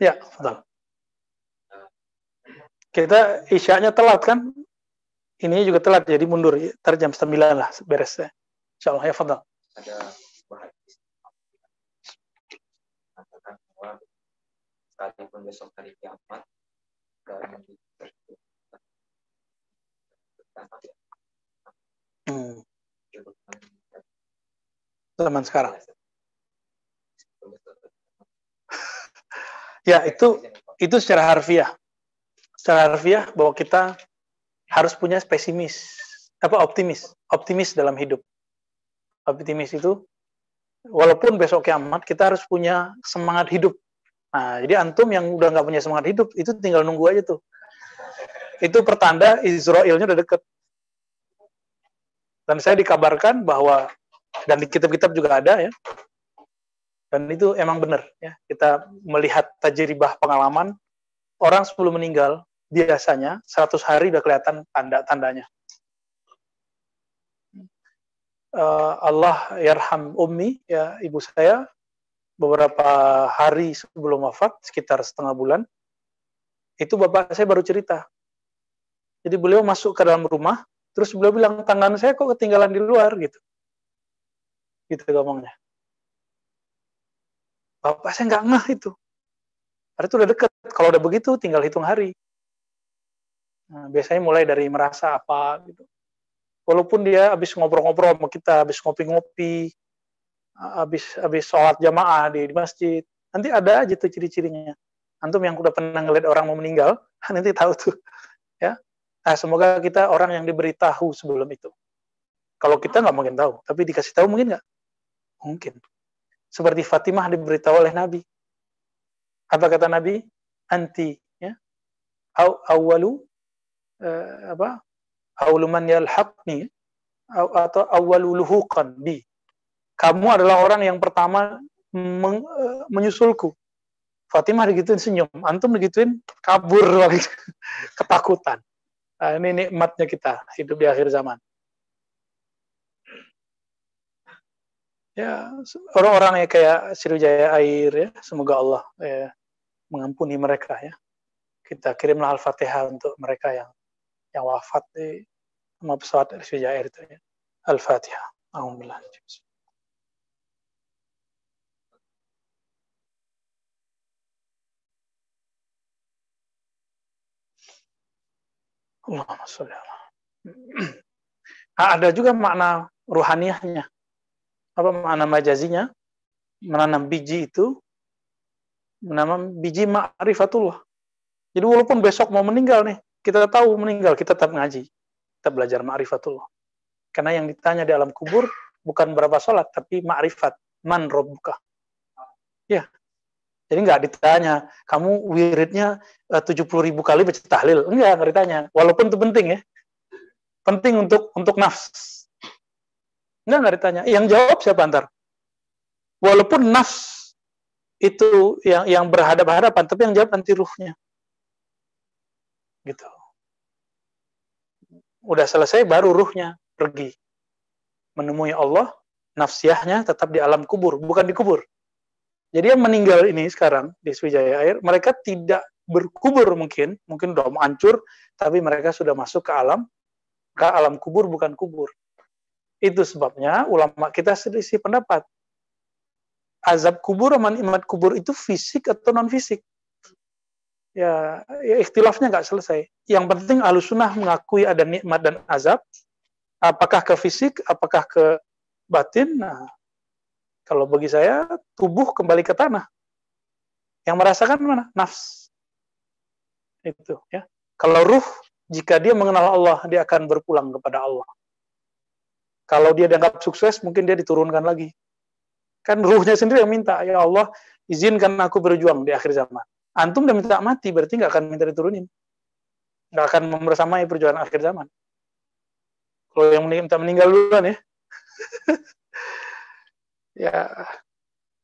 Ya, betul. Kita isyaknya telat kan? Ini juga telat, jadi mundur. Ntar jam 9 lah beres. Insya Allah, ya fadal. Ada sekalipun besok hari kiamat, hmm. Zaman sekarang. Ya, itu itu secara harfiah. Secara harfiah bahwa kita harus punya pesimis, apa optimis, optimis dalam hidup. Optimis itu walaupun besok kiamat kita harus punya semangat hidup. Nah, jadi antum yang udah nggak punya semangat hidup itu tinggal nunggu aja tuh. Itu pertanda Israelnya udah deket. Dan saya dikabarkan bahwa dan di kitab-kitab juga ada ya dan itu emang benar ya. Kita melihat tajribah pengalaman orang sebelum meninggal biasanya 100 hari udah kelihatan tanda-tandanya. Uh, Allah yarham ummi ya ibu saya beberapa hari sebelum wafat sekitar setengah bulan itu bapak saya baru cerita. Jadi beliau masuk ke dalam rumah terus beliau bilang tangan saya kok ketinggalan di luar gitu. Gitu ngomongnya. Bapak saya nggak ngeh itu. Hari itu udah deket. Kalau udah begitu, tinggal hitung hari. Nah, biasanya mulai dari merasa apa gitu. Walaupun dia habis ngobrol-ngobrol sama kita, habis ngopi-ngopi, habis habis sholat jamaah di, di masjid, nanti ada aja tuh ciri-cirinya. Antum yang udah pernah ngeliat orang mau meninggal, nanti tahu tuh. Ya, Nah, semoga kita orang yang diberitahu sebelum itu. Kalau kita nggak mungkin tahu, tapi dikasih tahu mungkin nggak? Mungkin. Seperti Fatimah diberitahu oleh Nabi. Apa kata Nabi? Anti, ya. Aw, awalu uh, apa? Awalu man yalhaqni atau awalu luhuqan bi. Kamu adalah orang yang pertama meng, uh, menyusulku. Fatimah digituin senyum, antum digituin kabur ketakutan. Nah, ini nikmatnya kita hidup di akhir zaman. Ya, orang-orang yang kayak Sriwijaya Air ya, semoga Allah ya, mengampuni mereka ya. Kita kirimlah Al-Fatihah untuk mereka yang yang wafat di sama pesawat Sriwijaya Air itu ya. Al-Fatihah. Alhamdulillah. Allahumma sholli nah, ada juga makna ruhaniahnya. Apa makna majazinya? Menanam biji itu menanam biji ma'rifatullah. Jadi walaupun besok mau meninggal nih, kita tahu meninggal, kita tetap ngaji. Kita belajar ma'rifatullah. Karena yang ditanya di alam kubur bukan berapa sholat, tapi ma'rifat. Man robbuka. Ya, jadi nggak ditanya, kamu wiridnya eh, tujuh puluh ribu kali baca tahlil. Enggak, nggak ditanya. Walaupun itu penting ya. Penting untuk untuk nafs. Enggak, nggak ditanya. Yang jawab siapa antar? Walaupun nafs itu yang yang berhadap-hadapan, tapi yang jawab nanti ruhnya. Gitu. Udah selesai baru ruhnya pergi. Menemui Allah, nafsiahnya tetap di alam kubur, bukan di kubur jadi yang meninggal ini sekarang di Sriwijaya Air, mereka tidak berkubur mungkin, mungkin udah hancur, tapi mereka sudah masuk ke alam, ke alam kubur bukan kubur. Itu sebabnya ulama kita selisih pendapat. Azab kubur sama nikmat kubur itu fisik atau non fisik. Ya, ya ikhtilafnya nggak selesai. Yang penting alusunah mengakui ada nikmat dan azab. Apakah ke fisik, apakah ke batin? Nah, kalau bagi saya, tubuh kembali ke tanah. Yang merasakan mana? Nafs. Itu ya. Kalau ruh, jika dia mengenal Allah, dia akan berpulang kepada Allah. Kalau dia dianggap sukses, mungkin dia diturunkan lagi. Kan ruhnya sendiri yang minta, ya Allah, izinkan aku berjuang di akhir zaman. Antum udah minta mati, berarti nggak akan minta diturunin. Nggak akan membersamai perjuangan akhir zaman. Kalau yang minta meninggal duluan ya. ya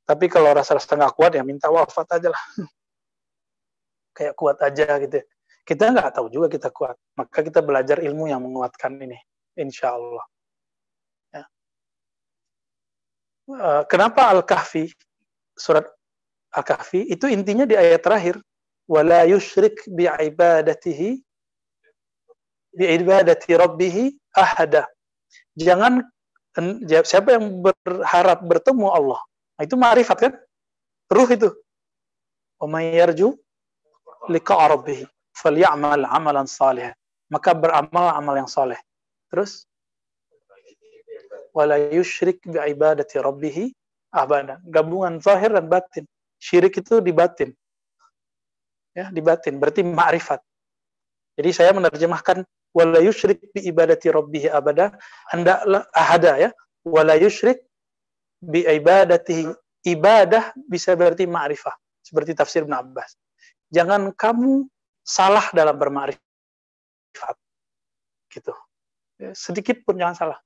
tapi kalau rasa-rasa nggak kuat ya minta wafat aja lah kayak kuat aja gitu kita nggak tahu juga kita kuat maka kita belajar ilmu yang menguatkan ini insya Allah ya. Eh, kenapa al-kahfi surat al-kahfi itu intinya di ayat terakhir wala yushrik bi ibadatihi bi ibadati rabbih ahada jangan siapa yang berharap bertemu Allah nah, itu ma'rifat kan? Ruh itu. Wa yarju liqa rabbih falyamal amalan salih. Maka beramal amal yang saleh. Terus wala yusyrik bi ibadati rabbih abada. Gabungan zahir dan batin. Syirik itu di batin. Ya di batin. Berarti ma'rifat. Jadi saya menerjemahkan wala yusyrik bi ibadati rabbih abada. Hendaklah ahada ya. Wala yusyrik bi ibadati ibadah bisa berarti ma'rifah. Seperti tafsir Ibn Abbas. Jangan kamu salah dalam bermakrifat gitu. Ya, sedikit pun jangan salah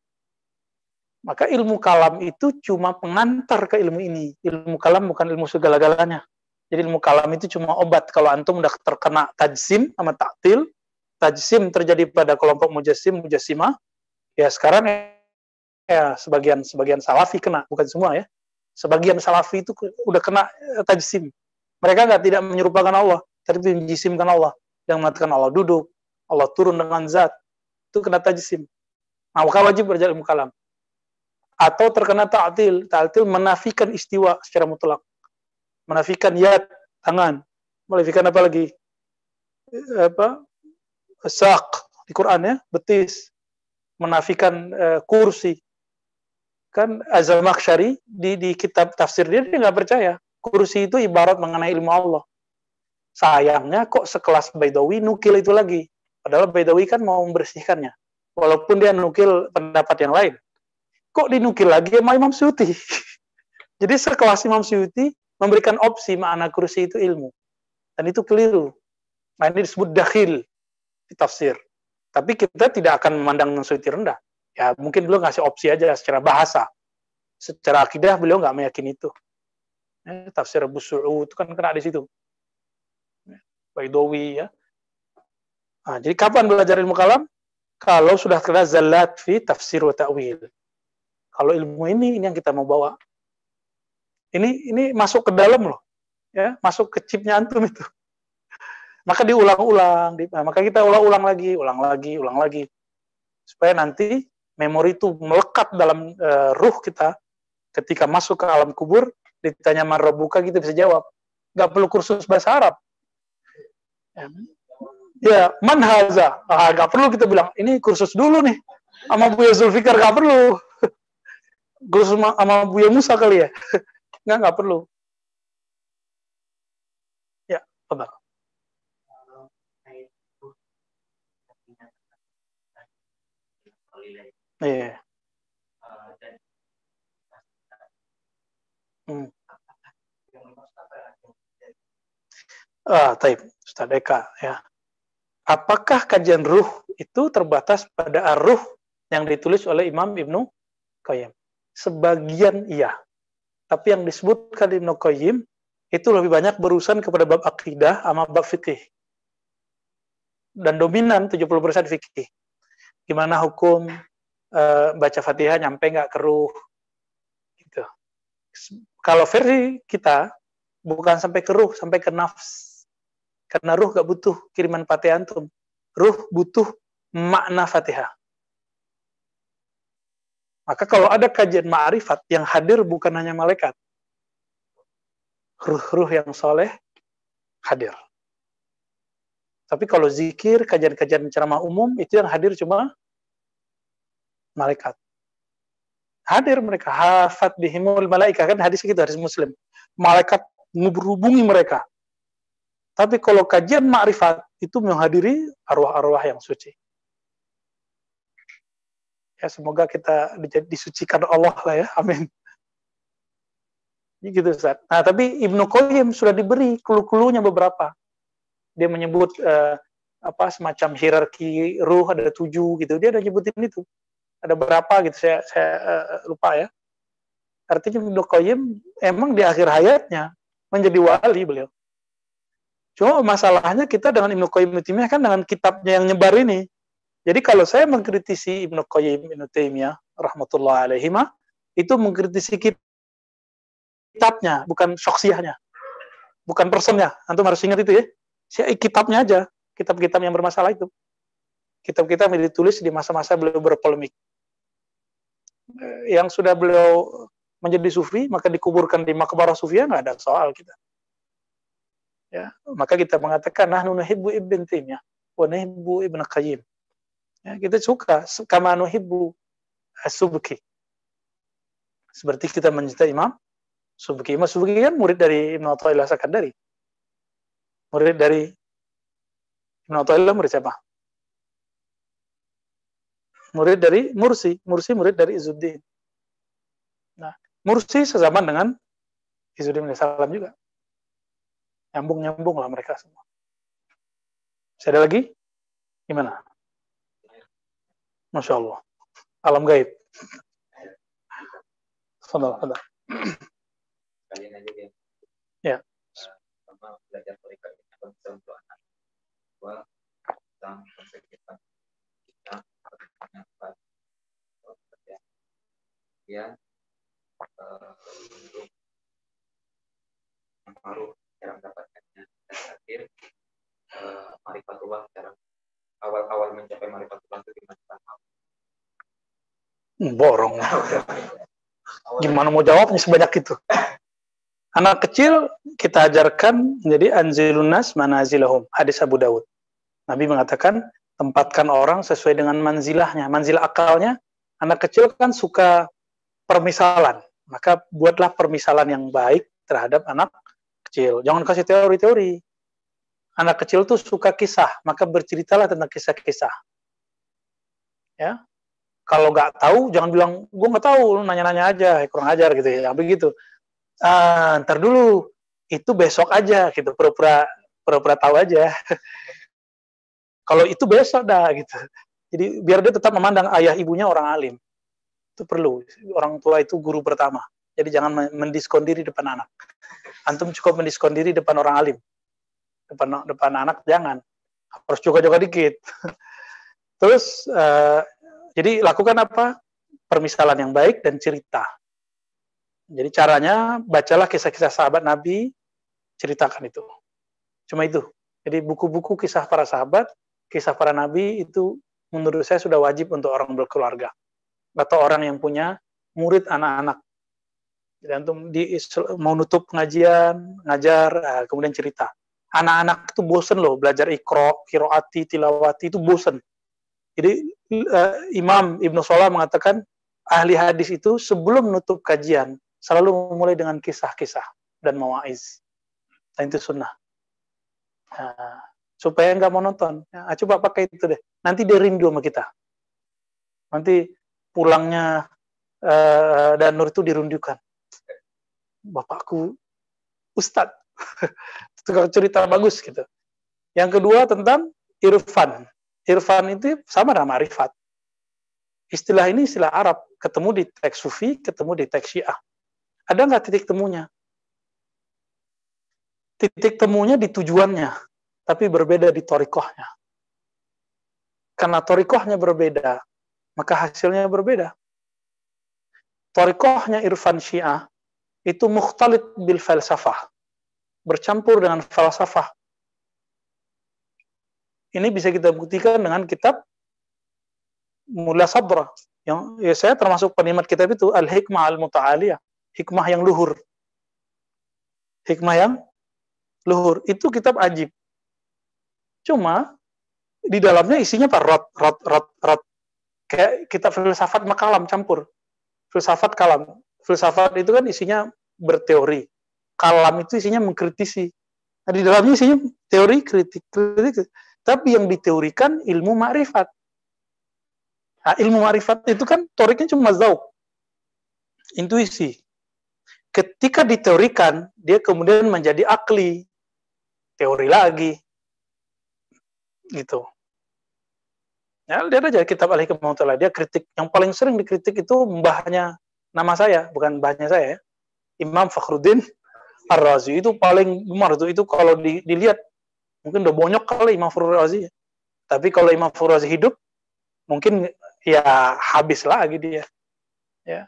maka ilmu kalam itu cuma pengantar ke ilmu ini. Ilmu kalam bukan ilmu segala-galanya. Jadi ilmu kalam itu cuma obat. Kalau antum udah terkena tajsim sama taktil tajsim terjadi pada kelompok mujassim mujassima ya sekarang ya sebagian sebagian salafi kena. Bukan semua ya. Sebagian salafi itu udah kena eh, tajsim. Mereka nggak tidak menyerupakan Allah. Tapi menjisimkan Allah. Yang mengatakan Allah duduk Allah turun dengan zat. Itu kena tajsim. Nah, maka wajib belajar ilmu kalam atau terkena ta'til ta'til menafikan istiwa secara mutlak menafikan yad tangan menafikan apa lagi eh, apa sak di Quran ya, betis, menafikan uh, kursi. Kan Azal-Makhsyari di, di kitab tafsir dia, dia nggak percaya. Kursi itu ibarat mengenai ilmu Allah. Sayangnya kok sekelas Baidawi nukil itu lagi. Padahal Baidawi kan mau membersihkannya. Walaupun dia nukil pendapat yang lain. Kok dinukil lagi sama Imam Suyuti? Jadi sekelas Imam Suyuti memberikan opsi makna kursi itu ilmu. Dan itu keliru. Nah ini disebut dakhil di tafsir. Tapi kita tidak akan memandang Imam Suyuti rendah. Ya mungkin beliau ngasih opsi aja secara bahasa. Secara akidah beliau nggak meyakini itu. Ya, tafsir Abu Su'ud itu kan kena di situ. Baidawi ya. Nah, jadi kapan belajar ilmu kalam? Kalau sudah kena zalat fi tafsir wa ta'wil. Kalau ilmu ini ini yang kita mau bawa. Ini ini masuk ke dalam loh. Ya, masuk ke chipnya antum itu. Maka diulang-ulang, di, nah, maka kita ulang-ulang lagi, ulang lagi, ulang lagi. Supaya nanti memori itu melekat dalam uh, ruh kita ketika masuk ke alam kubur ditanya marrobuka kita bisa jawab nggak perlu kursus bahasa Arab ya man haza ah, nggak perlu kita bilang ini kursus dulu nih sama Buya Zulfikar nggak perlu kursus sama Buya Musa kali ya nggak nggak perlu ya benar Iya. Yeah. Hmm. Ah, taib, Ustaz Eka, ya. Apakah kajian ruh itu terbatas pada arruh yang ditulis oleh Imam Ibnu Qayyim? Sebagian iya. Tapi yang disebutkan Ibnu Qayyim itu lebih banyak berurusan kepada bab akidah sama bab fikih. Dan dominan 70% fikih. Gimana hukum uh, baca Fatihah nyampe nggak ke ruh? Gitu kalau versi kita bukan sampai ke ruh, sampai ke nafs. Karena ruh gak butuh kiriman fatihah antum. Ruh butuh makna fatihah. Maka kalau ada kajian ma'rifat yang hadir bukan hanya malaikat. Ruh-ruh yang soleh hadir. Tapi kalau zikir, kajian-kajian ceramah umum, itu yang hadir cuma malaikat. Hadir mereka. Hafat bihimul malaika kan hadis kita hadis muslim. Malaikat menghubungi mereka. Tapi kalau kajian makrifat itu menghadiri arwah-arwah yang suci ya semoga kita disucikan Allah lah ya amin. Gitu Ustaz. Nah tapi Ibnu Qayyim sudah diberi kulu-kulunya beberapa. Dia menyebut uh, apa semacam hierarki ruh ada tujuh gitu. Dia ada nyebutin itu. Ada berapa gitu saya saya uh, lupa ya. Artinya Ibnu Qayyim emang di akhir hayatnya menjadi wali beliau. Cuma masalahnya kita dengan Ibnu Qayyim Taimiyah kan dengan kitabnya yang nyebar ini jadi kalau saya mengkritisi Ibnu Qayyim Ibnu Taimiyah rahmatullah alaihi itu mengkritisi kitabnya bukan syoksiahnya bukan personnya. Antum harus ingat itu ya. Kitabnya aja kitab-kitab yang bermasalah itu. Kitab-kitab yang ditulis di masa-masa beliau berpolemik. Yang sudah beliau menjadi sufi maka dikuburkan di makbarah sufia nggak ada soal kita. Ya maka kita mengatakan nah nuhibbu ibn taimiyah wa nuhibbu ibn qayyim ya, kita suka kama nuhibbu as-subki seperti kita mencintai imam subki imam subki kan murid dari ibn Athaillah Sakandari murid dari ibn Athaillah murid siapa murid dari Mursi, Mursi murid dari Izuddin. Nah, Mursi sezaman dengan Izuddin bin Salam juga. Nyambung-nyambung lah mereka semua. Masih ada lagi? Gimana? Masya Allah. Alam gaib. Fadal, fadal. Ya. belajar untuk anak. tentang kemudian uh, untuk pengaruh cara mendapatkannya dan terakhir uh, marifatullah cara awal-awal mencapai hmm, borong gimana mau jawabnya sebanyak itu anak kecil kita ajarkan menjadi anzilunas manazilahum hadis Abu Dawud Nabi mengatakan tempatkan orang sesuai dengan manzilahnya manzilah akalnya anak kecil kan suka permisalan. Maka buatlah permisalan yang baik terhadap anak kecil. Jangan kasih teori-teori. anak kecil tuh suka kisah, maka berceritalah tentang kisah-kisah. Ya, kalau nggak tahu jangan bilang gue nggak tahu, nanya-nanya aja, kurang ajar gitu ya, begitu. Uh, ntar dulu, itu besok aja gitu, pura-pura pura-pura tahu aja. kalau itu besok dah gitu. Jadi biar dia tetap memandang ayah ibunya orang alim. Itu perlu. Orang tua itu guru pertama. Jadi jangan mendiskon diri depan anak. Antum cukup mendiskon diri depan orang alim. Depan depan anak jangan. Harus juga-juga dikit. Terus uh, jadi lakukan apa? Permisalan yang baik dan cerita. Jadi caranya bacalah kisah-kisah sahabat Nabi, ceritakan itu. Cuma itu. Jadi buku-buku kisah para sahabat, kisah para nabi itu menurut saya sudah wajib untuk orang berkeluarga atau orang yang punya murid anak-anak. Jadi antum di mau nutup pengajian, ngajar, ah, kemudian cerita. Anak-anak itu bosen loh belajar ikro, kiroati, tilawati itu bosen. Jadi uh, Imam Ibnu Salah mengatakan ahli hadis itu sebelum menutup kajian selalu memulai dengan kisah-kisah dan mawaiz. Dan itu sunnah. Nah, supaya nggak monoton. Nah, coba pakai itu deh. Nanti dia rindu sama kita. Nanti pulangnya uh, dan Nur itu dirundukan. Bapakku Ustadz. itu cerita bagus gitu. Yang kedua tentang irfan. Irfan itu sama dengan marifat. Istilah ini istilah Arab, ketemu di teks Sufi, ketemu di teks Syiah. Ada nggak titik temunya? Titik temunya di tujuannya, tapi berbeda di torikohnya. Karena torikohnya berbeda, maka hasilnya berbeda. Torikohnya Irfan Syiah itu mukhtalit bil falsafah, bercampur dengan falsafah ini bisa kita buktikan dengan kitab Mula Sabra. Yang ya saya termasuk penikmat kitab itu Al-Hikmah Al-Muta'aliyah. Hikmah yang luhur. Hikmah yang luhur. Itu kitab ajib. Cuma di dalamnya isinya apa? Rot, rot, rot, rot. Kayak kitab filsafat makalam campur. Filsafat kalam. Filsafat itu kan isinya berteori. Kalam itu isinya mengkritisi. Nah, di dalamnya isinya teori, kritik, kritik. Tapi yang diteorikan ilmu ma'rifat. Nah, ilmu ma'rifat itu kan toriknya cuma zauk. Intuisi. Ketika diteorikan, dia kemudian menjadi akli. Teori lagi. Gitu. Ya, lihat aja kitab al hikmah Dia kritik, yang paling sering dikritik itu mbahnya, nama saya, bukan mbahnya saya ya. Imam Fakhruddin Ar-Razi itu paling gemar itu itu kalau di, dilihat mungkin udah bonyok kali Imam Furur Razi. Tapi kalau Imam Furur Razi hidup, mungkin ya habis lagi dia. Ya.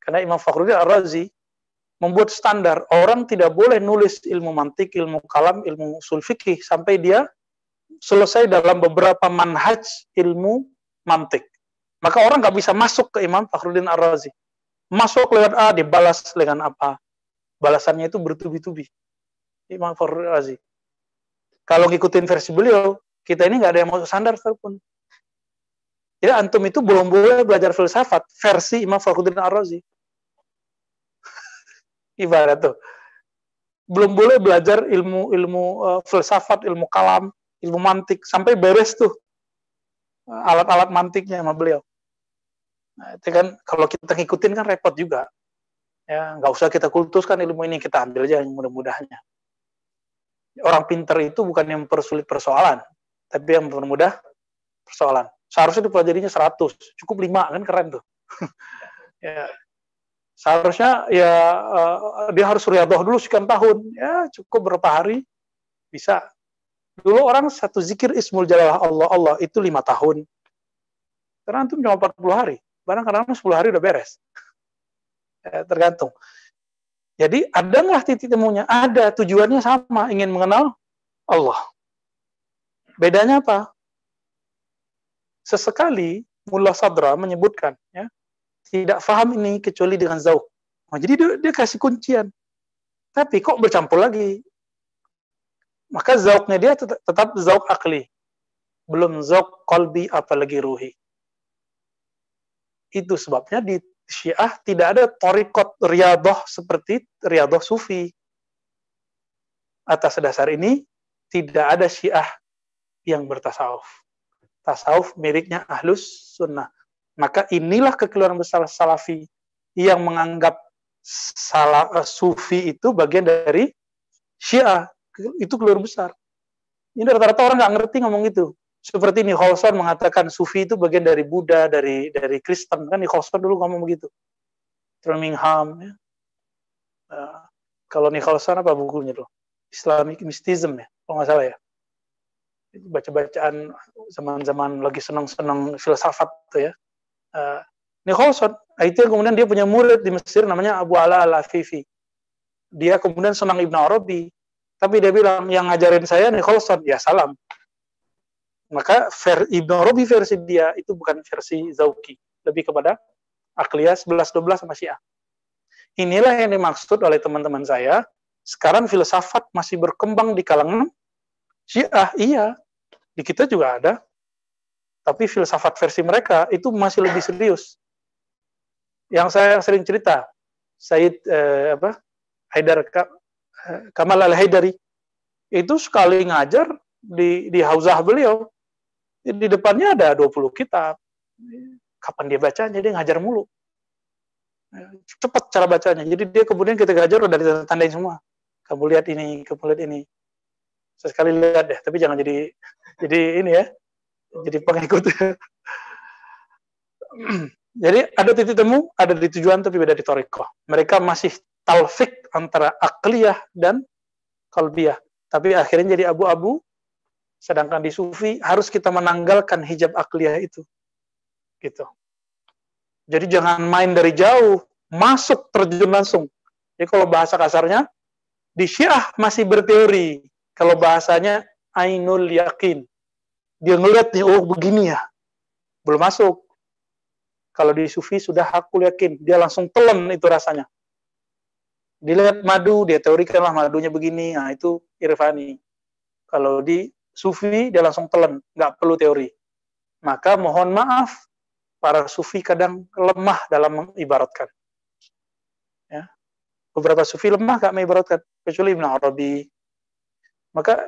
Karena Imam Fakhruddin Ar-Razi membuat standar orang tidak boleh nulis ilmu mantik, ilmu kalam, ilmu usul fikih sampai dia selesai dalam beberapa manhaj ilmu mantik. Maka orang nggak bisa masuk ke Imam Fakhruddin Ar-Razi. Masuk lewat A dibalas dengan apa? Balasannya itu bertubi-tubi. Imam Fakhruddin Ar-Razi kalau ngikutin versi beliau, kita ini nggak ada yang mau sandar pun. Ya, antum itu belum boleh belajar filsafat versi Imam Fakhruddin Ar-Razi. Ibarat tuh. Belum boleh belajar ilmu ilmu uh, filsafat, ilmu kalam, ilmu mantik sampai beres tuh alat-alat mantiknya sama beliau. Nah, itu kan kalau kita ngikutin kan repot juga. Ya, nggak usah kita kultuskan ilmu ini, kita ambil aja yang mudah-mudahnya orang pinter itu bukan yang mempersulit persoalan, tapi yang mempermudah persoalan. Seharusnya dipelajarinya 100, cukup 5 kan keren tuh. ya. Seharusnya ya uh, dia harus riadoh dulu sekian tahun, ya cukup berapa hari bisa. Dulu orang satu zikir Ismul Jalalah Allah Allah itu lima tahun. Karena antum cuma 40 hari. Barang kadang 10 hari udah beres. ya, tergantung. Jadi ada nggak titik temunya? Ada, tujuannya sama, ingin mengenal Allah. Bedanya apa? Sesekali Mullah Sadra menyebutkan, ya, tidak faham ini kecuali dengan zauk. Nah, jadi dia, dia kasih kuncian. Tapi kok bercampur lagi? Maka zauknya dia tetap, tetap zauk akli. Belum zauk kolbi apalagi ruhi. Itu sebabnya di Syiah tidak ada torikot riadoh seperti riadoh sufi. Atas dasar ini, tidak ada syiah yang bertasawuf. Tasawuf miliknya ahlus sunnah. Maka inilah kekeliruan besar salafi yang menganggap salah, uh, sufi itu bagian dari syiah. Itu keliru besar. Ini rata-rata orang nggak ngerti ngomong itu. Seperti Nicholson mengatakan sufi itu bagian dari Buddha, dari dari Kristen. Kan Nicholson dulu ngomong begitu. Birmingham. Ya. Uh, kalau Nicholson apa bukunya tuh? Islamic Mysticism ya, kalau nggak salah ya. Baca-bacaan zaman-zaman lagi senang-senang filsafat tuh ya. Uh, Nicholson, itu kemudian dia punya murid di Mesir namanya Abu Ala al-Afifi. Dia kemudian senang Ibn Arabi. Tapi dia bilang, yang ngajarin saya Nicholson, ya salam maka ver, Ibnu Arabi versi dia itu bukan versi Zauki, lebih kepada Akliyah 11-12 sama Syiah. Inilah yang dimaksud oleh teman-teman saya. Sekarang filsafat masih berkembang di kalangan Syiah, iya. Di kita juga ada. Tapi filsafat versi mereka itu masih lebih serius. Yang saya sering cerita, Said eh, apa? Haidar eh, Kamal Al-Haidari itu sekali ngajar di di hauzah beliau di depannya ada 20 kitab. Kapan dia bacanya? Dia ngajar mulu. Cepat cara bacanya. Jadi dia kemudian kita ngajar udah ditandain semua. Kamu lihat ini, kamu lihat ini. Sesekali lihat deh, tapi jangan jadi jadi ini ya. Jadi pengikut. jadi ada titik temu, ada di tujuan tapi beda di toriko. Mereka masih talfik antara akliyah dan kalbiyah. Tapi akhirnya jadi abu-abu Sedangkan di sufi harus kita menanggalkan hijab akliyah itu. Gitu. Jadi jangan main dari jauh, masuk terjun langsung. Jadi kalau bahasa kasarnya, di syiah masih berteori. Kalau bahasanya ainul yakin. Dia ngeliat nih, oh begini ya. Belum masuk. Kalau di sufi sudah hakul yakin. Dia langsung telan itu rasanya. Dilihat madu, dia teorikanlah madunya begini. Nah itu irfani. Kalau di sufi dia langsung telan, nggak perlu teori. Maka mohon maaf, para sufi kadang lemah dalam mengibaratkan. Ya. Beberapa sufi lemah gak mengibaratkan, kecuali Ibn Arabi. Maka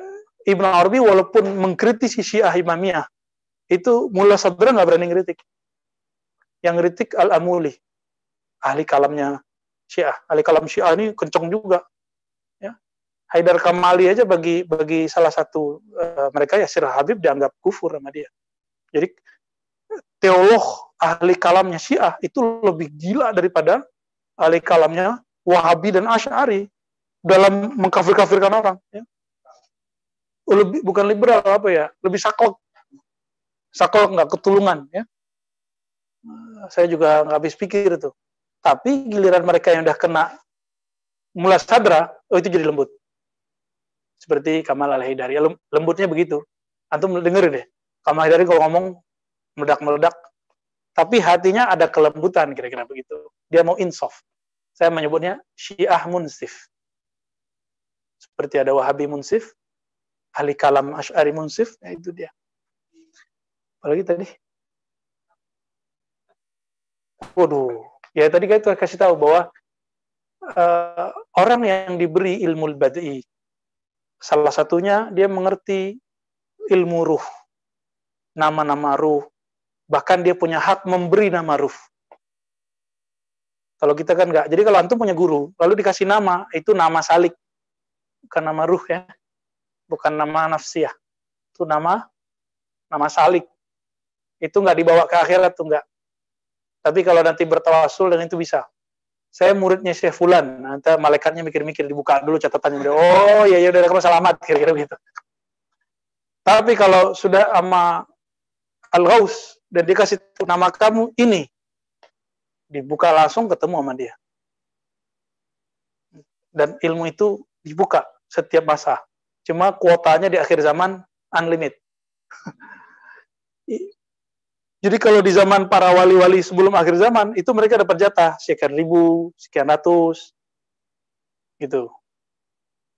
Ibn Arabi walaupun mengkritisi Syiah Imamiyah, itu Mullah Sadra nggak berani ngeritik. Yang kritik Al-Amuli, ahli kalamnya Syiah. Ahli kalam Syiah ini kenceng juga. Haidar Kamali aja bagi bagi salah satu uh, mereka ya Sir Habib dianggap kufur sama dia. Jadi teolog ahli kalamnya Syiah itu lebih gila daripada ahli kalamnya Wahabi dan Asy'ari dalam mengkafir-kafirkan orang ya. Lebih bukan liberal apa ya, lebih saklek. Saklek nggak ketulungan ya. Saya juga nggak habis pikir itu. Tapi giliran mereka yang udah kena mula sadra, oh itu jadi lembut seperti Kamal Al-Haidari. Lembutnya begitu. Antum dengerin deh. Kamal Al-Haidari kalau ngomong meledak-meledak, tapi hatinya ada kelembutan kira-kira begitu. Dia mau insaf. Saya menyebutnya Syiah Munsif. Seperti ada Wahabi Munsif, ahli kalam Ash'ari Munsif, ya itu dia. Apalagi tadi? Waduh, ya tadi kita kasih tahu bahwa uh, orang yang diberi ilmu badai Salah satunya dia mengerti ilmu ruh, nama-nama ruh, bahkan dia punya hak memberi nama ruh. Kalau kita kan enggak. Jadi kalau antum punya guru, lalu dikasih nama, itu nama salik, bukan nama ruh ya, bukan nama nafsiyah. Itu nama nama salik. Itu enggak dibawa ke akhirat tuh enggak. Tapi kalau nanti bertawasul dan itu bisa saya muridnya Syekh Fulan. Nanti malaikatnya mikir-mikir dibuka dulu catatannya. Oh iya ya udah kamu selamat kira-kira begitu. Tapi kalau sudah sama Al-Ghaus dan dikasih nama kamu ini dibuka langsung ketemu sama dia. Dan ilmu itu dibuka setiap masa. Cuma kuotanya di akhir zaman unlimited. Jadi kalau di zaman para wali-wali sebelum akhir zaman, itu mereka dapat jatah sekian ribu, sekian ratus, gitu.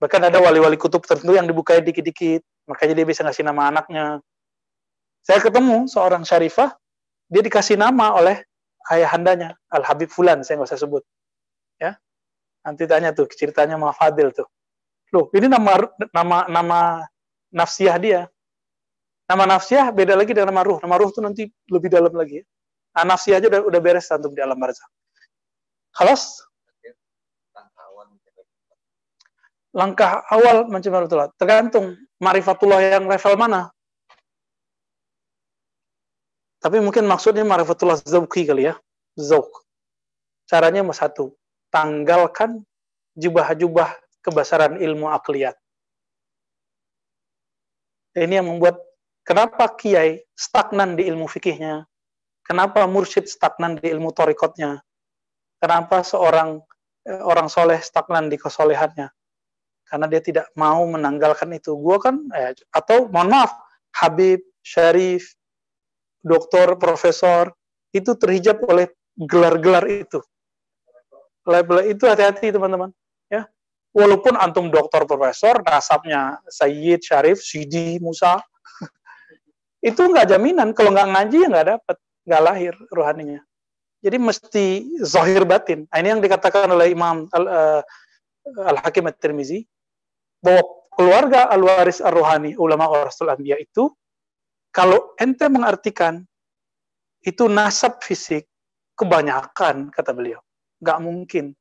Bahkan ada wali-wali kutub tertentu yang dibukai dikit-dikit, makanya dia bisa ngasih nama anaknya. Saya ketemu seorang syarifah, dia dikasih nama oleh ayahandanya, Al-Habib Fulan, saya nggak usah sebut. Ya, Nanti tanya tuh, ceritanya sama Fadil tuh. Loh, ini nama nama nama nafsiyah dia. Nama nafsiyah beda lagi dengan nama ruh. Nama ruh itu nanti lebih dalam lagi. Nah, nafsiyah aja udah, udah beres antum di alam barzah. Halas? Langkah awal mencari Marifatullah. Tergantung Marifatullah yang level mana. Tapi mungkin maksudnya Marifatullah Zauki kali ya. Zauk. Caranya satu. Tanggalkan jubah-jubah kebesaran ilmu akliyat. Ini yang membuat kenapa kiai stagnan di ilmu fikihnya, kenapa mursyid stagnan di ilmu torikotnya, kenapa seorang eh, orang soleh stagnan di kesolehannya, karena dia tidak mau menanggalkan itu. Gua kan, eh, atau mohon maaf, Habib, Syarif, doktor, profesor, itu terhijab oleh gelar-gelar itu. Label itu hati-hati teman-teman. Ya, walaupun antum doktor, profesor, nasabnya Sayyid, Syarif, Sidi, Musa, itu nggak jaminan. Kalau nggak ngaji ya nggak dapat, nggak lahir rohaninya. Jadi mesti zahir batin. Nah, ini yang dikatakan oleh Imam Al, uh, Al-Hakim At-Tirmizi bahwa keluarga al-waris ar-rohani ulama warasul anbiya itu kalau ente mengartikan itu nasab fisik kebanyakan kata beliau nggak mungkin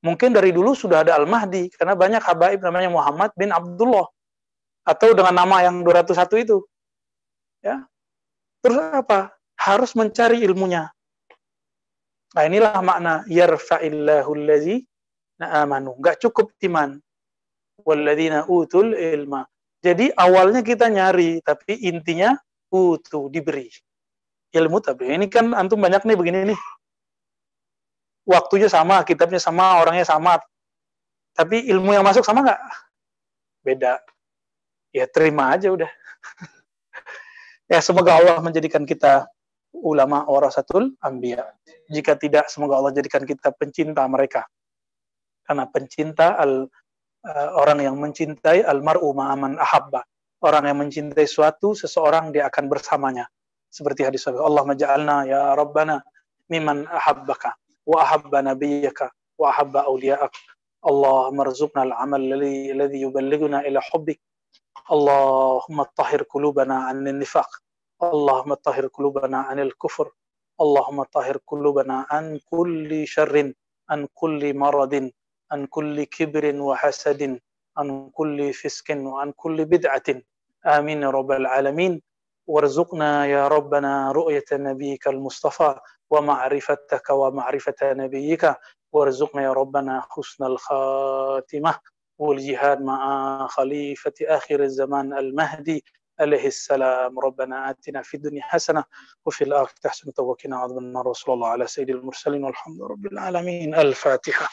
mungkin dari dulu sudah ada al-mahdi karena banyak habaib namanya Muhammad bin Abdullah atau dengan nama yang 201 itu ya terus apa harus mencari ilmunya nah inilah makna yarfa'illahu allazi amanu nggak cukup iman walladzina utul ilma. Jadi awalnya kita nyari, tapi intinya utu diberi ilmu tapi ini kan antum banyak nih begini nih. Waktunya sama, kitabnya sama, orangnya sama. Tapi ilmu yang masuk sama nggak? Beda. Ya terima aja udah. ya semoga Allah menjadikan kita ulama warasatul ambia. Jika tidak, semoga Allah jadikan kita pencinta mereka. Karena pencinta al uh, orang yang mencintai almaru ma'aman ahabba. Orang yang mencintai suatu, seseorang dia akan bersamanya. Seperti hadis Allah maja'alna ya Rabbana miman ahabbaka wa ahabba nabiyyaka wa ahabba awliya'ak. Allah marzuqna al-amal alladhi yuballighuna ila hubbik. اللهم طهر قلوبنا عن النفاق. اللهم طهر قلوبنا عن الكفر. اللهم طهر قلوبنا عن كل شر عن كل مرض عن كل كبر وحسد عن كل فسق وعن كل بدعة. آمين يا رب العالمين. وارزقنا يا ربنا رؤية نبيك المصطفى ومعرفتك ومعرفة نبيك. وارزقنا يا ربنا حسن الخاتمة. والجهاد مع خليفة آخر الزمان المهدي عليه السلام. ربنا آتنا في الدنيا حسنة وفي الآخرة حسنة وقنا عذاب النار. رسول الله على سيد المرسلين والحمد رب العالمين. الفاتحة.